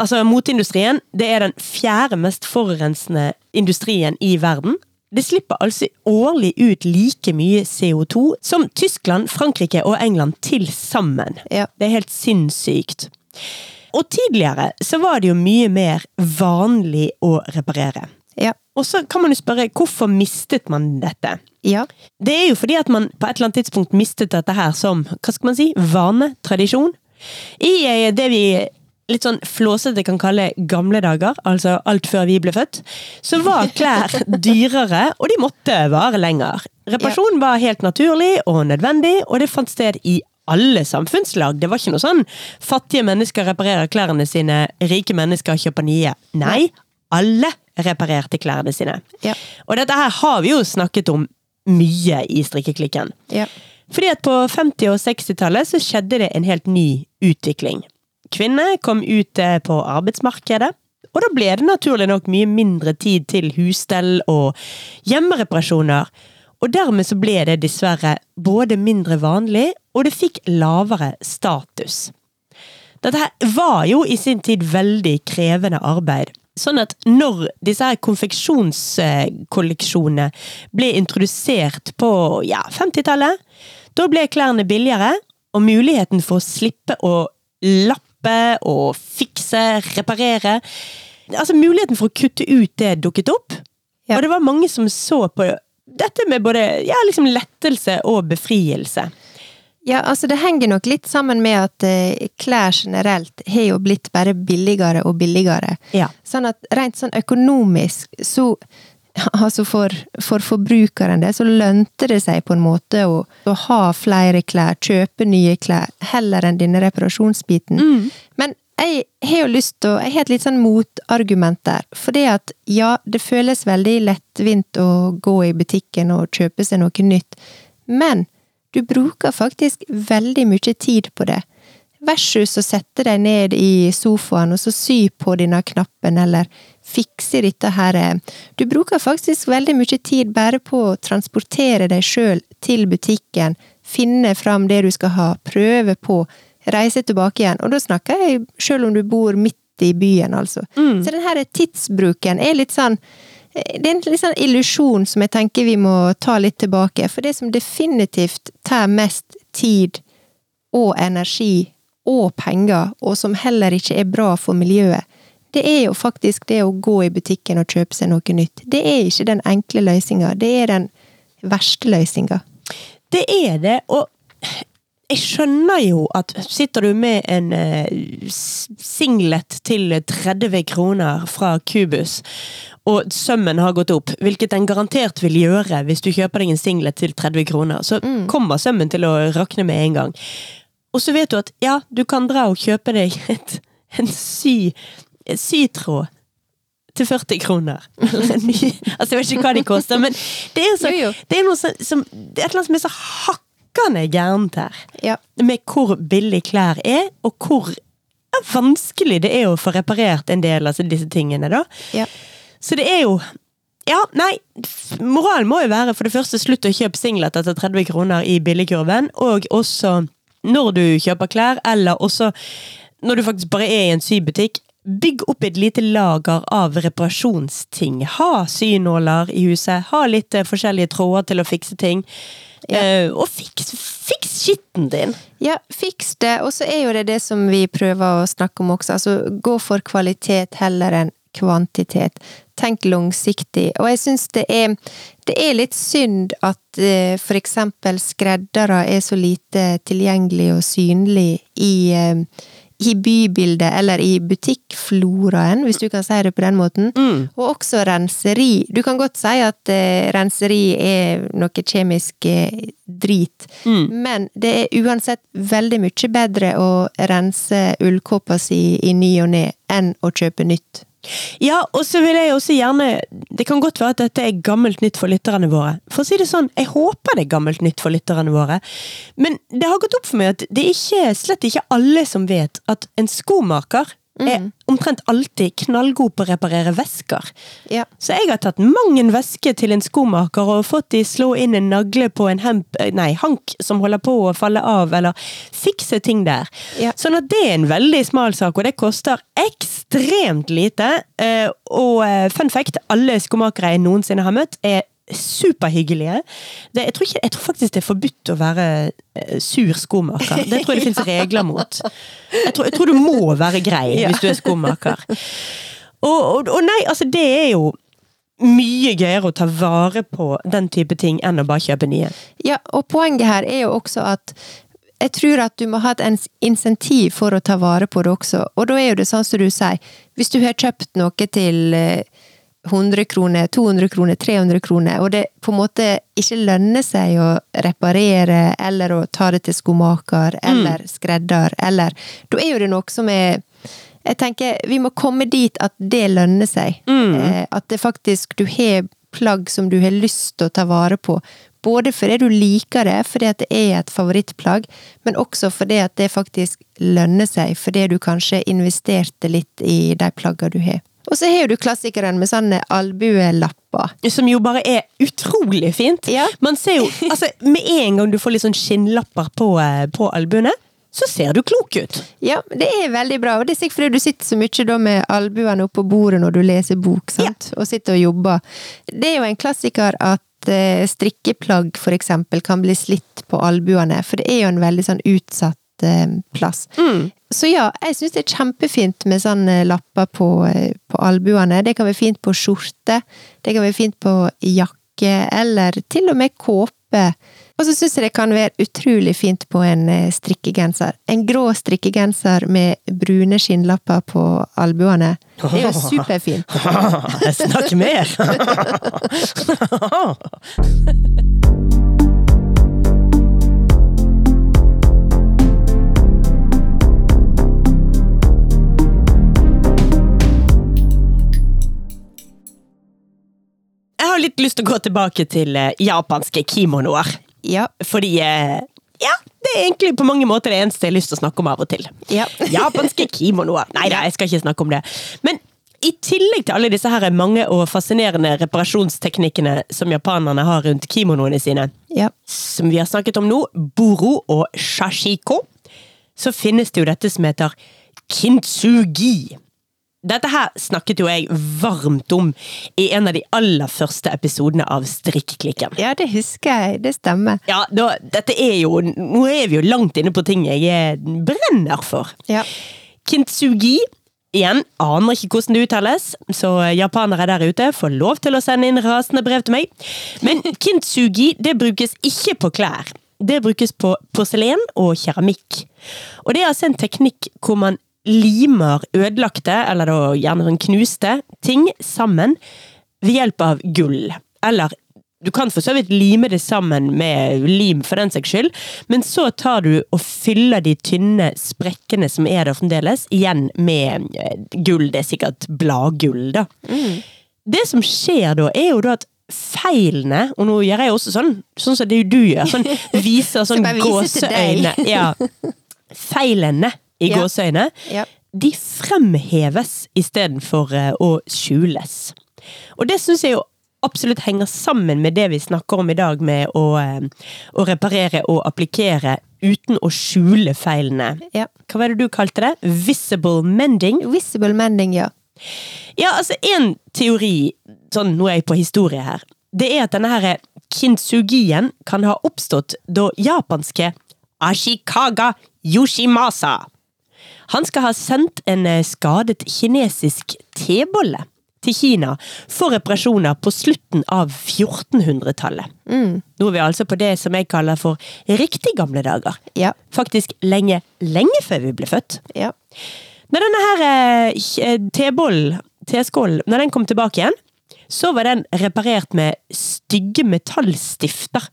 Altså, Moteindustrien det er den fjerde mest forurensende industrien i verden. Det slipper altså årlig ut like mye CO2 som Tyskland, Frankrike og England til sammen. Ja. Det er helt sinnssykt. Og tidligere så var det jo mye mer vanlig å reparere. Ja. Og så kan man jo spørre hvorfor mistet man dette? Ja. Det er jo fordi at man på et eller annet tidspunkt mistet dette her som hva skal man si, vane, tradisjon. I eh, det vi litt sånn flåsete kan kalle gamle dager, altså alt før vi ble født, så var klær dyrere, og de måtte vare lenger. Reparasjon var helt naturlig og nødvendig, og det fant sted i alle samfunnslag. Det var ikke noe sånn fattige mennesker reparerer klærne sine, rike mennesker kjøper nye. Nei, alle reparerte klærne sine. Ja. Og dette her har vi jo snakket om mye i strikkeklikken. Ja. Fordi at på 50- og 60-tallet så skjedde det en helt ny utvikling. Kvinner kom ut eh, på arbeidsmarkedet, og da ble det naturlig nok mye mindre tid til husstell og hjemmereparasjoner. Og dermed så ble det dessverre både mindre vanlig, og det fikk lavere status. Dette her var jo i sin tid veldig krevende arbeid. Sånn at når disse her konfeksjonskolleksjonene ble introdusert på ja, 50-tallet, da ble klærne billigere, og muligheten for å slippe å lappe og fikse, reparere Altså muligheten for å kutte ut det dukket opp. Ja. Og det var mange som så på dette med både ja, liksom lettelse og befrielse. Ja, altså det henger nok litt sammen med at eh, klær generelt har jo blitt bare billigere og billigere. Ja. Sånn at rent sånn økonomisk så Altså for, for forbrukeren det, så lønte det seg på en måte å, å ha flere klær, kjøpe nye klær, heller enn denne reparasjonsbiten. Men jeg har jo lyst til å Jeg har et litt sånn motargument der. For det at ja, det føles veldig lettvint å gå i butikken og kjøpe seg noe nytt, men du bruker faktisk veldig mye tid på det. Versus å sette deg ned i sofaen og så sy på denne knappen, eller fikse dette her. Du bruker faktisk veldig mye tid bare på å transportere deg sjøl til butikken, finne fram det du skal ha, prøve på, reise tilbake igjen. Og da snakker jeg sjøl om du bor midt i byen, altså. Så den her tidsbruken er litt sånn det er en litt sånn illusjon som jeg tenker vi må ta litt tilbake. For det som definitivt tar mest tid og energi og penger, og som heller ikke er bra for miljøet, det er jo faktisk det å gå i butikken og kjøpe seg noe nytt. Det er ikke den enkle løsninga, det er den verste løsninga. Det er det, og jeg skjønner jo at sitter du med en eh, singlet til 30 kroner fra Cubus, og sømmen har gått opp, hvilket den garantert vil gjøre hvis du kjøper deg en singlet til 30 kroner, så kommer sømmen til å rakne med en gang. Og så vet du at ja, du kan dra og kjøpe deg et, en sy, sytråd til 40 kroner. Eller en ny, altså jeg vet ikke hva de koster, men det er, så. Det er noe som, Det er et eller annet som er så hakkende gærent her. Ja. Med hvor billig klær er, og hvor vanskelig det er å få reparert en del av disse tingene, da. Ja. Så det er jo Ja, nei. Moralen må jo være for det første slutt å kjøpe singlet etter 30 kroner i billigkurven, og også når du kjøper klær, eller også når du faktisk bare er i en sybutikk. Bygg opp et lite lager av reparasjonsting. Ha synåler i huset. Ha litt eh, forskjellige tråder til å fikse ting. Eh, og fiks, fiks skitten din! Ja, fiks det. Og så er jo det det som vi prøver å snakke om også. Altså, gå for kvalitet heller enn kvantitet. Tenk langsiktig. Og jeg syns det er det er litt synd at eh, for eksempel skreddere er så lite tilgjengelig og synlig i eh, i bybildet eller i butikkfloraen, hvis du kan si det på den måten. Og også renseri. Du kan godt si at eh, renseri er noe kjemisk eh, drit, men det er uansett veldig mye bedre å rense ullkåpa si i ny og ne enn å kjøpe nytt. Ja, og så vil jeg også gjerne Det kan godt være at dette er gammelt nytt for lytterne våre. For å si det sånn, jeg håper det er gammelt nytt for lytterne våre. Men det har gått opp for meg at det er ikke, slett ikke alle som vet at en skomaker er omtrent alltid knallgod på å reparere vesker. Ja. Så jeg har tatt mang en veske til en skomaker og fått de slå inn en nagle på en hemp, nei, hank som holder på å falle av, eller fikse ting der. Ja. Sånn at det er en veldig smal sak, og det koster ekstremt lite. Eh, Og eh, fun fact, alle skomakere jeg noensinne har møtt, er superhyggelige. Det, jeg, tror ikke, jeg tror faktisk det er forbudt å være eh, sur skomaker. Det tror jeg det finnes regler mot. Jeg tror, jeg tror du må være grei Ja. hvis du er skomaker. Og, og, og nei, altså det er jo mye gøyere å ta vare på den type ting enn å bare kjøpe nye. Ja, og poenget her er jo også at jeg tror at du må ha et insentiv for å ta vare på det også. Og da er jo det sånn som du sier, hvis du har kjøpt noe til eh, 100 kroner, 200 kroner, 300 kroner, og det på en måte ikke lønner seg å reparere, eller å ta det til skomaker, eller skredder, eller Da er jo det noe som er Jeg tenker, vi må komme dit at det lønner seg. Eh, At det faktisk Du har plagg som du har lyst til å ta vare på. Både fordi du liker det, fordi at det er et favorittplagg, men også fordi det faktisk lønner seg, fordi du kanskje investerte litt i de plaggene du har. Og så har du klassikeren med sånne albuelapper. Som jo bare er utrolig fint. Ja. Man ser jo, altså Med en gang du får litt sånn skinnlapper på, eh, på albuene, så ser du klok ut. Ja, det er veldig bra, og det er sikkert fordi du sitter så mye da med albuene oppå bordet når du leser bok, sant? Og sitter og jobber. Det er jo en klassiker at eh, strikkeplagg for eksempel kan bli slitt på albuene, for det er jo en veldig sånn utsatt plass. Så ja, jeg syns det er kjempefint med sånne lapper på, eh, på albuene. Det kan være fint på skjorte, det kan være fint på jakke, eller til og med kåpe. Og så syns jeg det kan være utrolig fint på en eh, strikkegenser. En grå strikkegenser med brune skinnlapper på albuene. Det er jo superfint. Snakk mer! Jeg har litt lyst til å gå tilbake til eh, japanske kimonoer. Ja. Fordi eh, ja, det er egentlig på mange måter det eneste jeg har lyst til å snakke om av og til. Ja. Japanske kimonoer. Nei da, jeg skal ikke snakke om det. Men i tillegg til alle disse her mange og fascinerende reparasjonsteknikkene som japanerne har rundt kimonoene sine, Ja. som vi har snakket om nå, boro og shashiko, så finnes det jo dette som heter kintsugi. Dette her snakket jo jeg varmt om i en av de aller første episodene av Strikkeklikken. ja, det husker jeg. Det stemmer. Ja, da, dette er jo Nå er vi jo langt inne på ting jeg eh, brenner for. Ja. Kintsugi Igjen, aner ikke hvordan det uttales, så japanere der ute får lov til å sende inn rasende brev til meg. Men kintsugi det brukes ikke på klær. det brukes på porselen og keramikk. Og det er altså en teknikk hvor man limer ødelagte, eller da gjerne sånn knuste, ting sammen ved hjelp av gull. Eller du kan for så vidt lime det sammen med lim for den saks skyld, men så tar du og fyller de tynne sprekkene som er der fremdeles, igjen med eh, gull. Det er sikkert bladgull, da. Det som skjer da, er jo da at feilene, og nå gjør jeg også sånn, sånn som det du gjør, sånn viser sånn gåseøyne. Ja. Feilene i Ja. gåseøyne, Ja. de fremheves istedenfor uh, å skjules. Og det syns jeg jo absolutt henger sammen med det vi snakker om i dag, med å, eh, å reparere og applikere uten å skjule feilene. Ja. Hva var det du kalte det? Visible mending? Visible mending, ja. Ja, altså en teori, sånn nå er jeg på historie her, det er at denne her kintsugien kan ha oppstått da japanske Ashikaga Yoshimasa Han skal ha sendt en eh, skadet kinesisk tebolle til Kina for reparasjoner på slutten av 1400-tallet. Nå er vi altså på det som jeg kaller for riktig gamle dager. Ja. Faktisk lenge, lenge før vi ble født. Ja. Når denne her eh, tebollen, teskålen, når den kom tilbake igjen, så var den reparert med stygge metallstifter.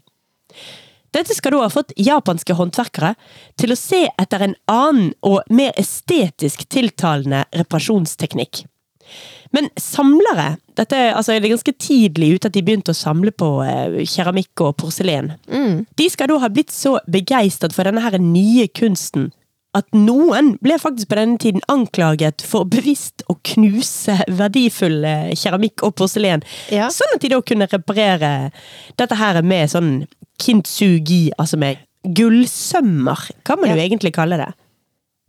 Dette skal da ha fått japanske håndverkere til å se etter en annen og mer estetisk tiltalende reparasjonsteknikk. Men samlere dette, er- altså Det er ganske tidlig ute at de begynte å samle på eh, keramikk og porselen. De skal da ha blitt så begeistret for denne her nye kunsten at noen ble faktisk på denne tiden anklaget for bevisst å knuse verdifull eh, keramikk og porselen, Ja. sånn at de da kunne reparere dette her med sånn kintsugi, altså med gullsømmer, kan man jo Ja. egentlig kalle det.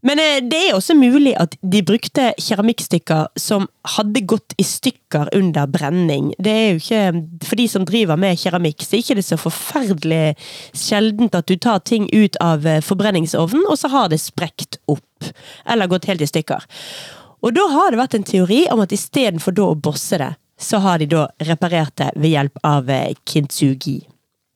Men eh, det er også mulig at de brukte keramikkstykker som hadde gått i stykker under brenning. Det er jo ikke, For de som driver med keramikk, så er ikke det så forferdelig sjeldent at du tar ting ut av eh, forbrenningsovnen, og så har det sprekt opp. Eller gått helt i stykker. Og da har det vært en teori om at istedenfor da å bosse det, så har de da reparert det ved hjelp av eh, kintsugi.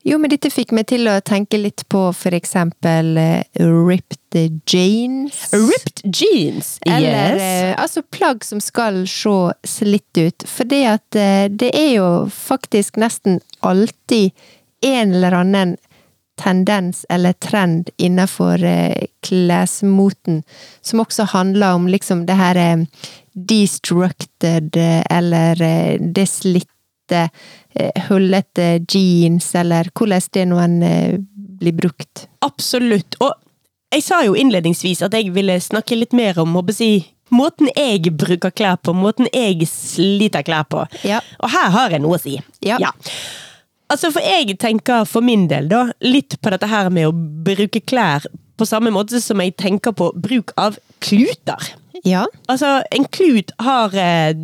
Jo, men dette fikk meg til å tenke litt på for eksempel eh, ripped jeans. Ripped jeans! Eller yes. eh, altså plagg som skal se slitt ut. For det at eh, det er jo faktisk nesten alltid en eller annen tendens eller trend innenfor klesmoten som også handler om liksom det her destructed eller det slitte, hullete jeans, eller hvordan det nå eh, blir brukt. Absolutt. Og jeg sa jo innledningsvis at jeg ville snakke litt mer om håper jeg, måten jeg bruker klær på, måten jeg sliter klær på. Ja. Og her har jeg noe å si. Ja. Altså, for jeg tenker for min del da, litt på dette her med å bruke klær på samme måte som jeg tenker på bruk av kluter. Ja. Altså, en klut har eh,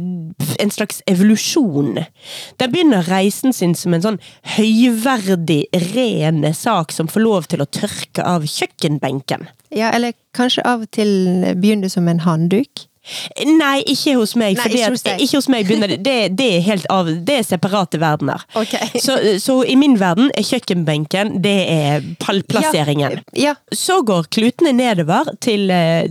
en slags evolusjon. Den begynner reisen sin som en sånn høyverdig, ren sak som får lov til å tørke av kjøkkenbenken. Ja, eller kanskje av og til begynner det som en handduk. Nei, ikke hos meg. Nei, ikke hos ikke hos meg begynner det. Det, er helt av, det er separate verdener. Okay. Så, så i min verden er kjøkkenbenken det er pallplasseringen. Ja. Så går klutene nedover til, eh,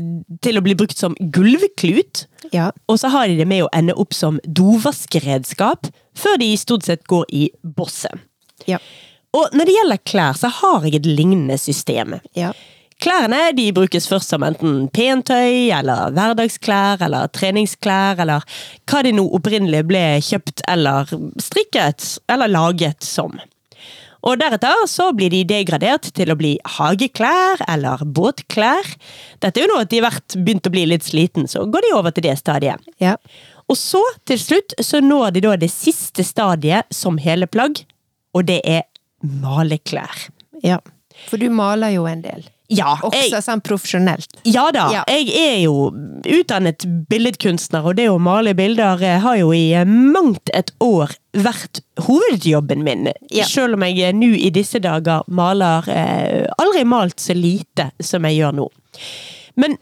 til å bli brukt som gulvklut. Ja. Og så har de det med å ende opp som dovaskeredskap, før de stort sett går i bosset. Ja. Og når det gjelder klær, så har jeg et lignende system. Ja. Klærne de brukes først som enten pentøy, eller hverdagsklær, eller treningsklær, eller hva de nå opprinnelig ble kjøpt eller strikket, eller laget som. Og deretter så blir de degradert til å bli hageklær eller båtklær. Dette er jo nå at de har begynt å bli litt sliten, så går de over til det stadiet. Ja. Og så, til slutt, så når de da det siste stadiet som hele plagg, og det er maleklær. ja. For du maler jo en del. Ja, Også sånn profesjonelt. ja da. Ja. Jeg er jo utdannet billedkunstner, og det å male bilder eh, har jo i eh, mangt et år vært hovedjobben min. Ja. Selv om jeg eh, nå i disse dager maler eh, aldri malt så lite som jeg gjør nå. Men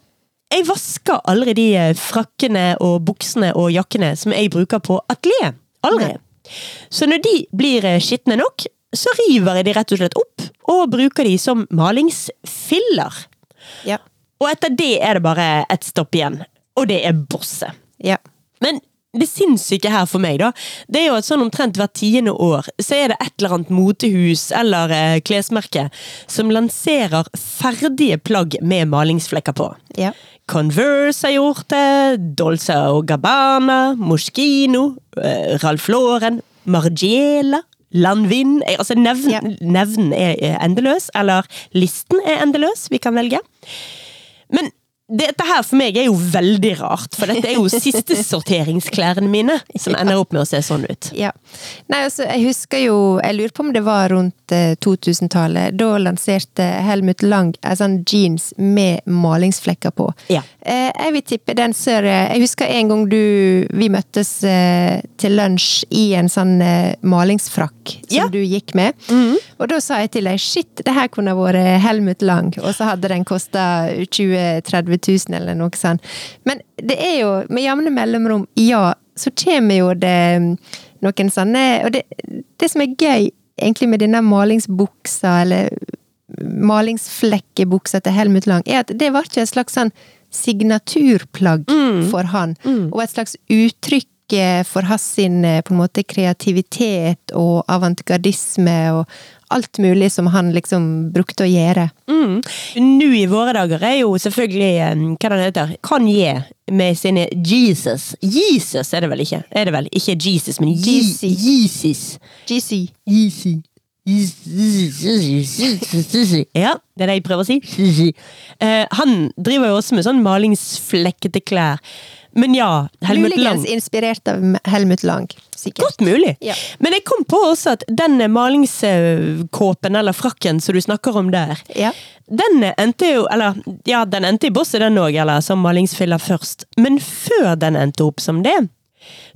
jeg vasker aldri de frakkene og buksene og jakkene som jeg bruker på atelier. Aldri. Nei. Så når de blir skitne nok, så river jeg de rett og slett opp, og bruker de som malingsfiller. Ja. Og etter det er det bare ett stopp igjen, og det er bosset. Ja. Men det sinnssyke her for meg, da, det er jo at sånn omtrent hvert tiende år så er det et eller annet motehus eller eh, klesmerke som lanserer ferdige plagg med malingsflekker på. Ja. Converse har gjort det, Dolce og Gabbana, Moschino, eh, Ralph Lauren, Margiela, Landvin Altså nevn, Ja. nevn er eh, endeløs, eller listen er endeløs, vi kan velge. Men dette her for meg er jo veldig rart, for dette er jo sistesorteringsklærne mine som ender opp med å se sånn ut. Ja. Nei, altså, jeg husker jo Jeg lurer på om det var rundt eh, 2000-tallet. Da lanserte Helmut Lang en sånn jeans med malingsflekker på. Ja. Eh, jeg vil tippe den sør Jeg husker en gang du Vi møttes eh, til lunsj i en sånn eh, malingsfrakk som Ja. du gikk med. Og da sa jeg til deg shit, det her kunne vært Helmut Lang. Og så hadde den kosta 20 000-30 000 eller noe sånt. Men det er jo med jevne mellomrom, ja, så kommer jo det mm, noen sånne Og det, det som er gøy egentlig med denne malingsbuksa, eller malingsflekkebuksa til Helmut Lang, er at det var ikke et slags sånn signaturplagg for han, og et slags uttrykk eh, for hans sin eh, på en måte kreativitet og avantgardisme og alt mulig som han liksom brukte å gjøre. Mm. Nå i våre dager er jo selvfølgelig eh, hva den heter, Kanye med sine Jesus. Jesus er det vel ikke? Er det vel? Ikke Jesus, men Jesus. GC. Ja, det er det jeg prøver å si. Eh, han driver jo også med sånn malingsflekkete klær. Men ja, Helmut Lang Muligens inspirert av Helmut Lang. Sikkert. Godt mulig. Ja. Men jeg kom på også at den malingskåpen, eller frakken som du snakker om der, Ja. den endte jo Eller, ja, den endte i bosset, den òg, eller som malingsfiller først. Men før den endte opp som det,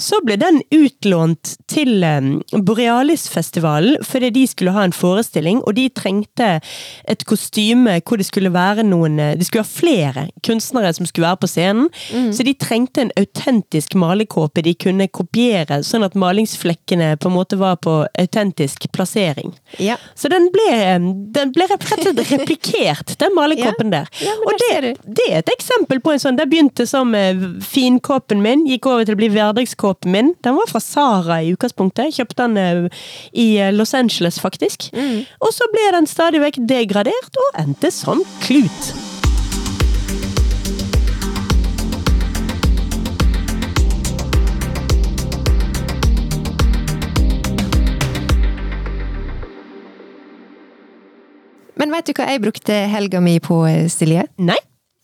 så ble den utlånt til Borealis-festivalen fordi de skulle ha en forestilling, og de trengte et kostyme hvor det skulle være noen De Det skulle være flere kunstnere som skulle være på scenen, så de trengte en autentisk malekåpe de kunne kopiere, sånn at malingsflekkene på en måte var på autentisk plassering. Ja. Så den ble, eh, den ble rett og slett replikert, den malekåpen der. Ja, og det, det er et eksempel på en sånn Det begynte som eh, finkåpen min, gikk over til å bli hverdagskåpen min. Den var fra Sara i utgangspunktet. Jeg Kjøpte den eh, i eh, Los Angeles, faktisk. Mm. Og så ble den stadig vekk degradert, og endte som klut. Men vet du hva jeg brukte helga mi på, eh, Silje? Nei?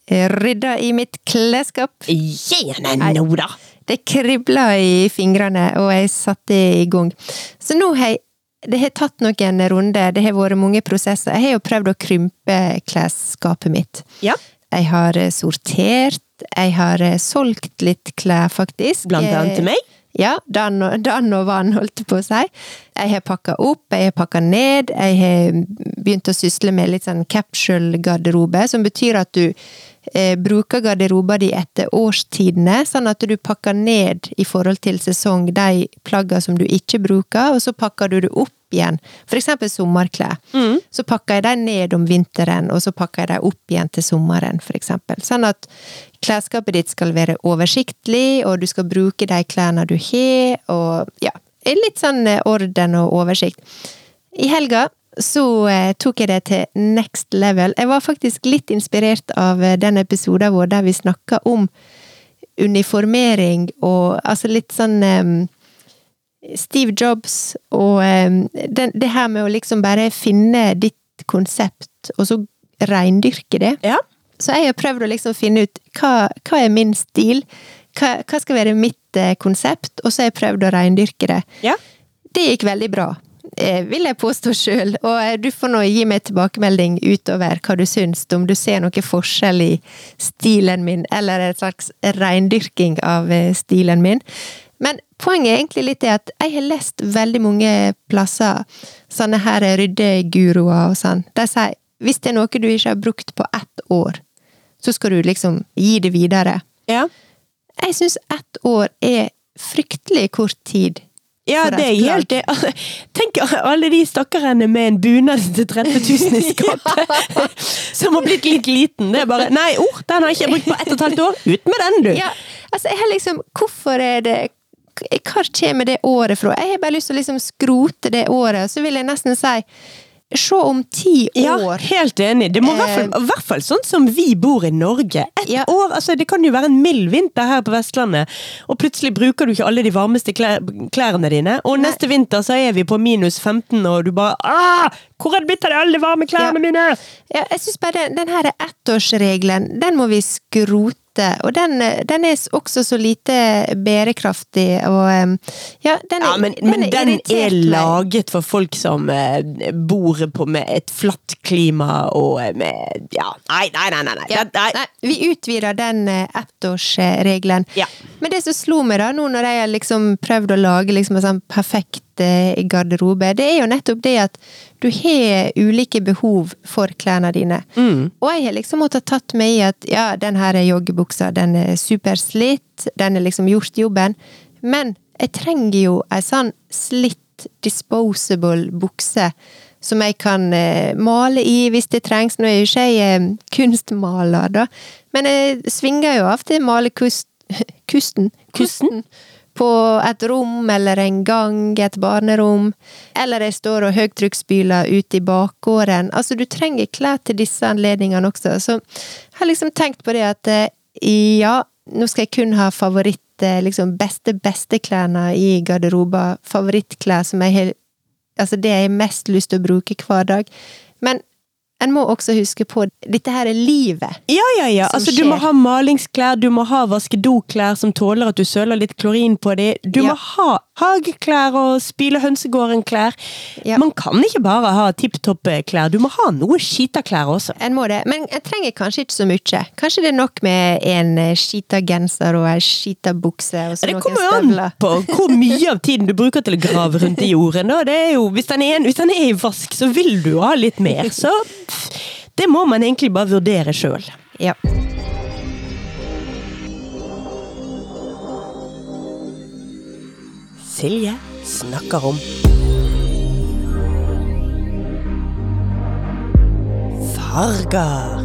Rydda i mitt klesskap. Gjerne nå, da! Det kribla i fingrene, og jeg satte i gang. Så nå har jeg Det har tatt noen runder, det har vært mange prosesser. Jeg har jo prøvd å krympe klesskapet mitt. Ja. Jeg har eh, sortert, jeg har eh, solgt litt klær, faktisk. Blant annet til meg. Ja, Dan og, og vann, holdt på å si. Jeg har pakka opp, jeg har pakka ned, jeg har begynt å sysle med litt sånn capsule-garderobe, som betyr at du eh, bruker garderoba di etter årstidene, sånn at du pakker ned i forhold til sesong de plaggene som du ikke bruker, og så pakker du det opp igjen. For eksempel sommerklær. Så pakker jeg dem ned om vinteren, og så pakker jeg dem opp igjen til sommeren, for eksempel. Sånn at klesskapet ditt skal være oversiktlig, og du skal bruke de klærne du har, og ja, litt sånn eh, orden og oversikt. I helga så eh, tok jeg det til next level. Jeg var faktisk litt inspirert av eh, den episoden vår der vi snakka om uniformering og altså litt sånn um, Steve Jobs og um, den, det her med å liksom bare finne ditt konsept, og så reindyrke det. Ja. Så jeg har prøvd å liksom finne ut hva, hva er min stil, hva, hva skal være mitt eh, konsept, og så har jeg prøvd å reindyrke det. Ja. Det gikk veldig bra, vil jeg påstå sjøl, og eh, du får nå gi meg tilbakemelding utover hva du syns, om du ser noe forskjell i stilen min, eller en slags reindyrking av eh, stilen min. Men poenget er egentlig litt det at jeg har lest veldig mange plasser sånne her ryddeguruer og sånn. De sier hvis det er noe du ikke har brukt på ett år, så skal du liksom gi det videre. Ja. Jeg syns ett år er fryktelig kort tid Ja, det er helt det. Altså, Tenk alle de stakkarene med en bunad til 30 000 i skatt, som har blitt litt liten. Det er bare Nei, oh, den har jeg ikke brukt på ett og et halvt år. Ut med den, du! Ja, altså jeg har liksom Hvorfor er det Hva kommer det året fra? Jeg har bare lyst til å liksom skrote det året, og så vil jeg nesten si Se om ti Ja, år. helt enig. Det må i hvert fall, Eh, i hvert fall sånn som vi bor i Norge. Et Ja. år, altså Det kan jo være en mild vinter her på Vestlandet, og plutselig bruker du ikke alle de varmeste klær, klærne dine. Og Nei. neste vinter så er vi på minus 15, og du bare ah, Hvor er det blitt av alle varme klærne Ja. mine?! Ja, jeg syns bare den, den her ettårsregelen, den må vi skrote. Og den, den er også så lite bærekraftig og Ja, den er, Ja, men, men den er laget for folk som eh, bor på med et flatt klima og eh, med Ja, nei, nei, nei. nei, nei. Ja, nei. nei, vi utvider den eh, ettårsregelen. Ja. Men det som slo meg da, nå når jeg har liksom prøvd å lage liksom en sånn perfekt eh, garderobe, det er jo nettopp det at du har ulike behov for klærne dine. Mm. Og jeg har liksom måttet tatt meg i at ja, den her joggebuksa, den er superslitt, den er liksom gjort jobben, men jeg trenger jo ei sånn slitt disposable bukse som jeg kan eh, male i hvis det trengs. Nå er jo ikke jeg eh, kunstmaler, da, men jeg svinger jo av til malekust... Kusten? Kusten? På et rom eller en gang, et barnerom. Eller jeg står og høytrykksspyler ute i bakgården. Altså, du trenger klær til disse anledningene også. Så jeg har liksom tenkt på det at eh, ja, nå skal jeg kun ha favoritt eh, liksom beste, beste klærne i garderoben. Favorittklær som jeg har Altså det jeg har mest lyst til å bruke hver dag. Men en må også huske på dette her er livet. Ja, ja, ja. Altså, du må ha malingsklær, du må ha vaskedoklær som tåler at du søler litt klorin på dem. Du Ja. må ha hageklær og spyle hønsegården-klær. Ja. Man kan ikke bare ha tipp topp klær, du må ha noe skita klær også. En må det, men jeg trenger kanskje ikke så mye. Kanskje det er nok med en eh, skita genser og ei skita bukse og så Det noen kommer an på hvor mye av tiden du bruker til å grave rundt i jorden. Det jo, hvis, den er, hvis den er i vask, så vil du ha litt mer. Så det må man egentlig bare vurdere sjøl. Ja. Silje snakker om farger.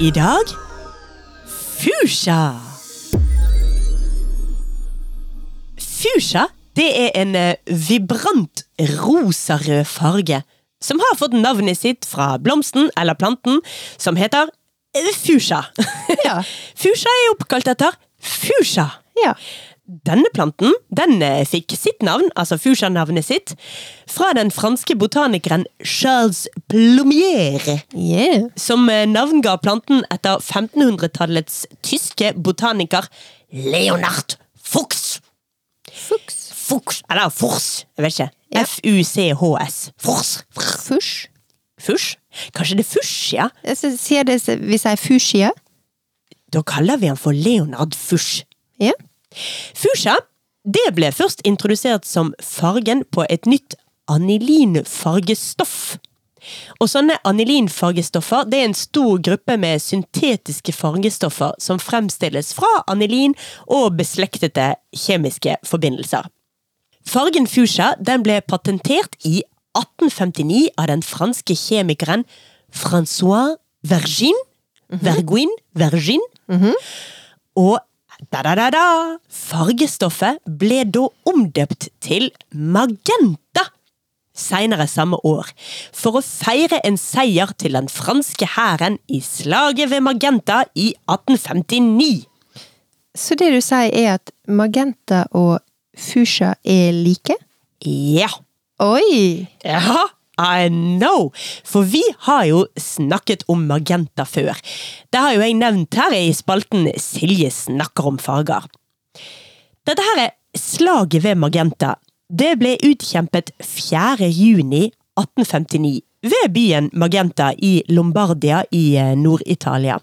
I dag Fusha. Fusha det er en eh, vibrant rosarød farge som har fått navnet sitt fra blomsten eller planten som heter eh, fusha. Ja. Fusha er oppkalt etter fusha. ja. Denne planten den eh, fikk sitt navn, altså fusha-navnet sitt, fra den franske botanikeren Charles Plumier Yeah. som navnga planten etter 1500-tallets tyske botaniker Leonard Fuchs. Fuchs. Fuchs, eller Fors, jeg vet ikke. Ja. F-U-C-H-S. Fors. Fush. Fush? Kanskje det er sy- sier det vi sier fuchsia. Da kaller vi han for Leonard FUSH Ja. Fuchsia det ble først introdusert som fargen på et nytt anilinfargestoff. Og sånne anilinfargestoffer det er en stor gruppe med syntetiske fargestoffer som fremstilles fra anilin og beslektede kjemiske forbindelser. Fargen fuchsia den ble patentert i 1859 av den franske kjemikeren Francois Vergin. Verguin, Vergin. Og da-da-da-da! Fargestoffet ble da omdøpt til magenta seinere samme år, for å feire en seier til den franske hæren i slaget ved Magenta i 1859. Så det du sier er at magenta og fuchsia er like? Ja. Oi! Ja, I know! For vi har jo snakket om magenta før. Det har jo jeg nevnt her i spalten Silje snakker om farger. Dette her er slaget ved Magenta. Det ble utkjempet 4. juni 1859 ved byen Magenta i Lombardia i eh, Nord-Italia.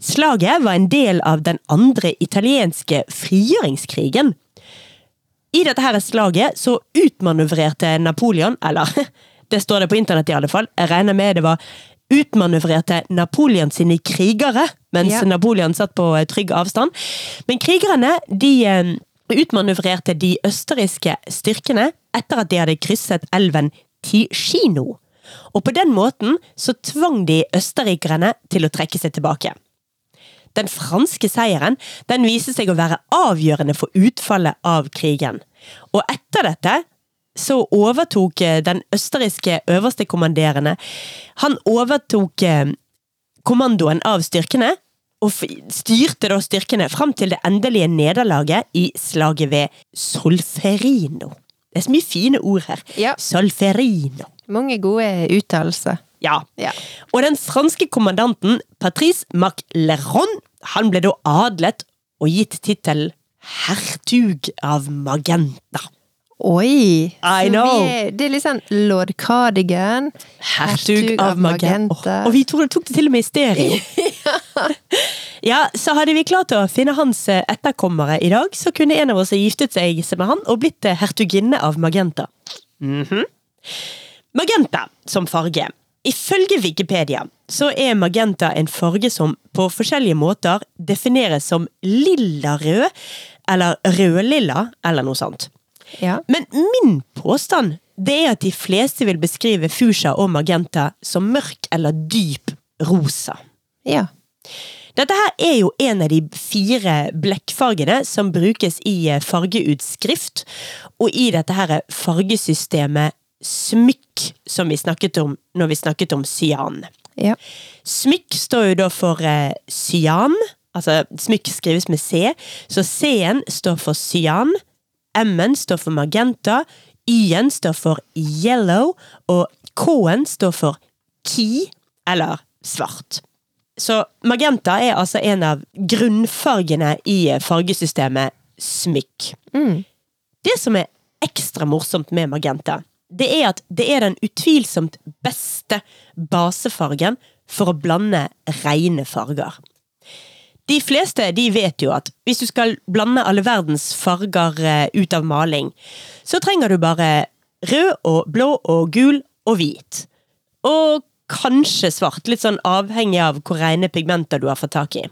Slaget var en del av den andre italienske frigjøringskrigen. I dette her slaget så utmanøvrerte Napoleon, eller Det står det på internett i alle fall. Jeg regner med det var utmanøvrerte Napoleon sine krigere, mens Ja. Napoleon satt på eh, trygg avstand. Men krigerne de eh, utmanøvrerte de østerrikske styrkene etter at de hadde krysset elven Ticino. Og på den måten så tvang de østerrikerne til å trekke seg tilbake. Den franske seieren den viste seg å være avgjørende for utfallet av krigen. Og etter dette så overtok eh, den østerrikske øverstekommanderende Han overtok eh, kommandoen av styrkene, og styrte da styrkene fram til det endelige nederlaget i slaget ved Solferino. Det er så mye fine ord her. Ja. Solferino. Mange gode uttalelser. Ja. Ja. Og den franske kommandanten Patrice Macleron, han ble da adlet og gitt tittelen hertug av Magenta. Oi! I know. Vi det er litt sånn lord Cardigan. Hertug av Magenta. Åh, og vi tok, tok det til og med i stereo. ja, så hadde vi klart å finne hans eh, etterkommere i dag, så kunne en av oss ha giftet seg med han og blitt eh, hertuginne av Magenta. Mhm. Magenta som farge. Ifølge Wikipedia så er magenta en farge som på forskjellige måter defineres som lilla-rød, eller rødlilla, eller noe sånt. Ja. Men min påstand det er at de fleste vil beskrive fusha og magenta som mørk eller dyp rosa. ja. Dette her er jo en av de fire blekkfargene som brukes i eh, fargeutskrift, og i dette her fargesystemet smykk, som vi snakket om når vi snakket om cyan. Ja. Smykk står jo da for eh, cyan, altså smykk skrives med C, så C-en står for cyan, M-en står for magenta, Y-en står for yellow, og K-en står for key, eller svart. Så magenta er altså en av grunnfargene i fargesystemet smykk. Mm. Det som er ekstra morsomt med magenta, det er at det er den utvilsomt beste basefargen for å blande rene farger. De fleste de vet jo at hvis du skal blande alle verdens farger eh, ut av maling, så trenger du bare rød og blå og gul og hvit. Og kanskje svart, litt sånn avhengig av hvor rene pigmenter du har fått tak i.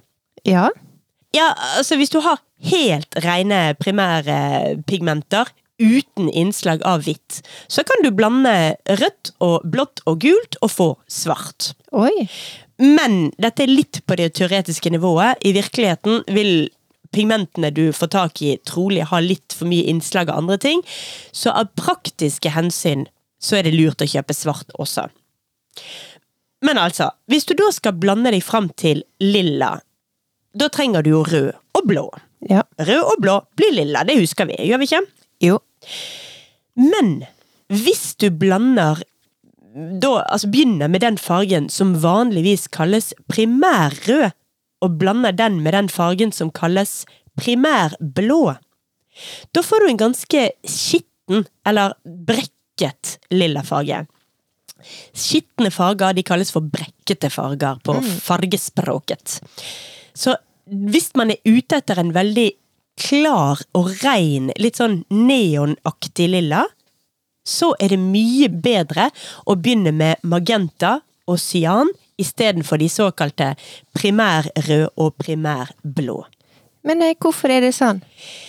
ja. Ja, altså hvis du har helt rene primære pigmenter uten innslag av hvitt, så kan du blande rødt og blått og gult og få svart. Oi. Men dette er litt på det teoretiske nivået. I virkeligheten vil pigmentene du får tak i, trolig ha litt for mye innslag av andre ting. Så av praktiske hensyn så er det lurt å kjøpe svart også. Men altså, hvis du da skal blande deg fram til lilla, da trenger du jo rød og blå. Ja. Rød og blå blir lilla, det husker vi, gjør vi ikke? Jo. Men hvis du blander da, altså begynner med den fargen som vanligvis kalles primærrød, og blander den med den fargen som kalles primærblå, da får du en ganske skitten, eller brekket, lilla farge. Skitne farger de kalles for brekkete farger på fargespråket. Så hvis man er ute etter en veldig klar og rein, litt sånn neonaktig lilla, så er det mye bedre å begynne med magenta og cyan istedenfor de såkalte primærrød og primærblå. Men eh, hvorfor er det sånn?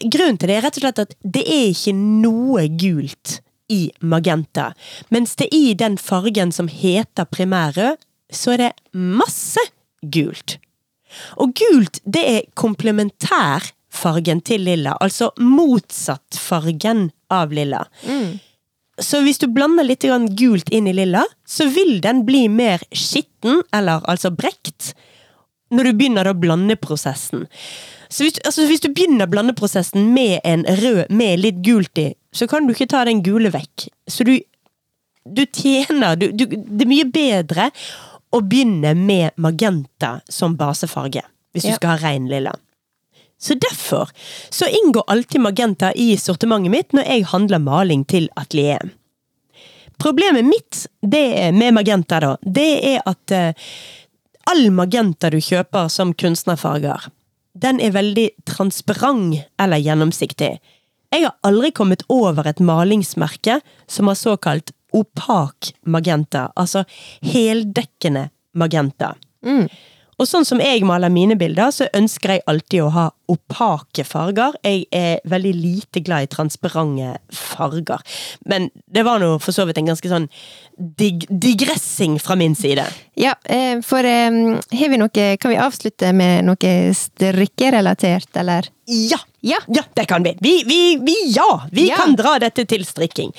Grunnen til det er rett og slett at det er ikke noe gult i magenta, mens det i den fargen som heter primærrød, så er det masse gult. Og gult, det er komplementærfargen til lilla, altså motsatt fargen av lilla. Så hvis du blander litt grann gult inn i lilla, så vil den bli mer skitten, eller altså brekt, når du begynner å blande prosessen. Så hvis, altså hvis du begynner blandeprosessen med en rød med litt gult i, så kan du ikke ta den gule vekk. Så du, du tjener du, du, Det er mye bedre å begynne med magenta som basefarge, hvis Ja. du skal ha rein lilla. Så derfor så inngår alltid magenta i sortimentet mitt når jeg handler maling til atelieret. Problemet mitt er med magenta, da, det er at eh, all magenta du kjøper som kunstnerfarger, den er veldig transparent eller gjennomsiktig. Jeg har aldri kommet over et malingsmerke som har såkalt opak magenta. Altså heldekkende magenta. Og sånn som jeg maler mine bilder, så ønsker jeg alltid å ha opake farger. Jeg er veldig lite glad i transparente farger. Men det var nå for så vidt en ganske sånn dig digressing fra min side. Ja, eh, for eh, har vi noe Kan vi avslutte med noe strikkerelatert, eller? Ja! Ja. Ja, det kan vi. Vi, vi, vi ja! Vi Ja. kan dra dette til strikking.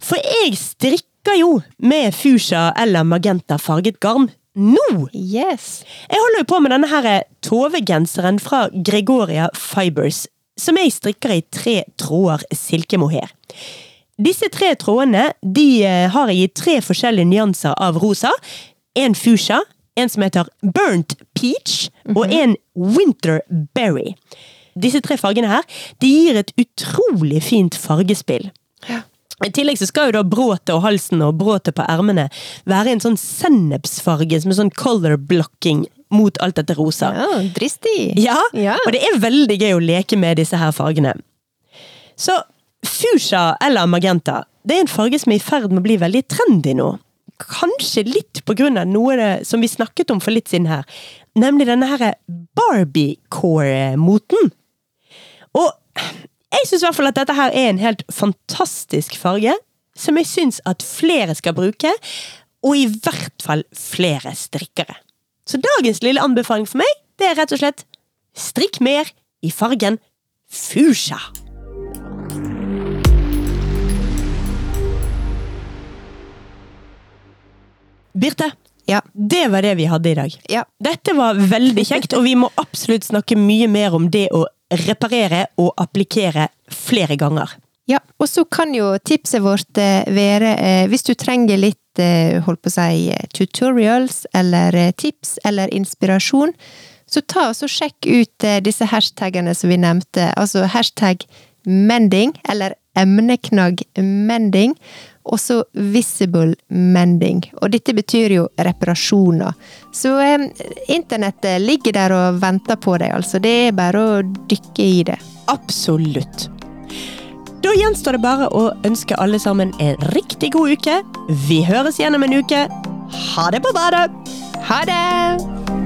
For jeg strikker jo med fuchsia eller magenta farget garn nå! Yes. Jeg holder jo på med denne her Tove-genseren fra Gregoria Fibers, som jeg strikker i tre tråder silkemohair. Disse tre trådene de eh, har jeg i tre forskjellige nyanser av rosa. En fuchsia, en som heter Burnt Peach, og en Winter Berry. Disse tre fargene her de gir et utrolig fint fargespill. I tillegg så skal jo da bråtet og halsen og bråtet på ermene være en sånn sennepsfarge som er sånn color blocking mot alt dette rosa. Ja, dristig. Ja, Ja. og det er veldig gøy å leke med disse her fargene. Så fuchsia eller magenta, det er en farge som er i ferd med å bli veldig trendy nå. Kanskje litt på grunn av noe det, som vi snakket om for litt siden her, nemlig denne her Barbiecore-moten. Og jeg syns i hvert fall at dette her er en helt fantastisk farge, som jeg syns at flere skal bruke, og i hvert fall flere strikkere. Så dagens lille anbefaling for meg, det er rett og slett strikk mer i fargen FUSHA. Birte, Ja. det var det vi hadde i dag. Ja. Dette var veldig kjekt, og vi må absolutt snakke mye mer om det å reparere og applikere flere ganger. Ja, og så kan jo tipset vårt eh, være, eh, hvis du trenger litt, eh, holdt på å si, tutorials, eller tips, eller inspirasjon, så ta og sjekk ut disse hashtagene som vi nevnte, altså hashtag mending, eller emneknagg mending, og så visible mending. Og dette betyr jo reparasjoner. Så eh, internettet ligger der og venter på deg, altså. Det er bare å dykke i det. Absolutt. Da gjenstår det bare å ønske alle sammen en riktig god uke. Vi høres igjen om en uke. Ha det på badet! Ha det!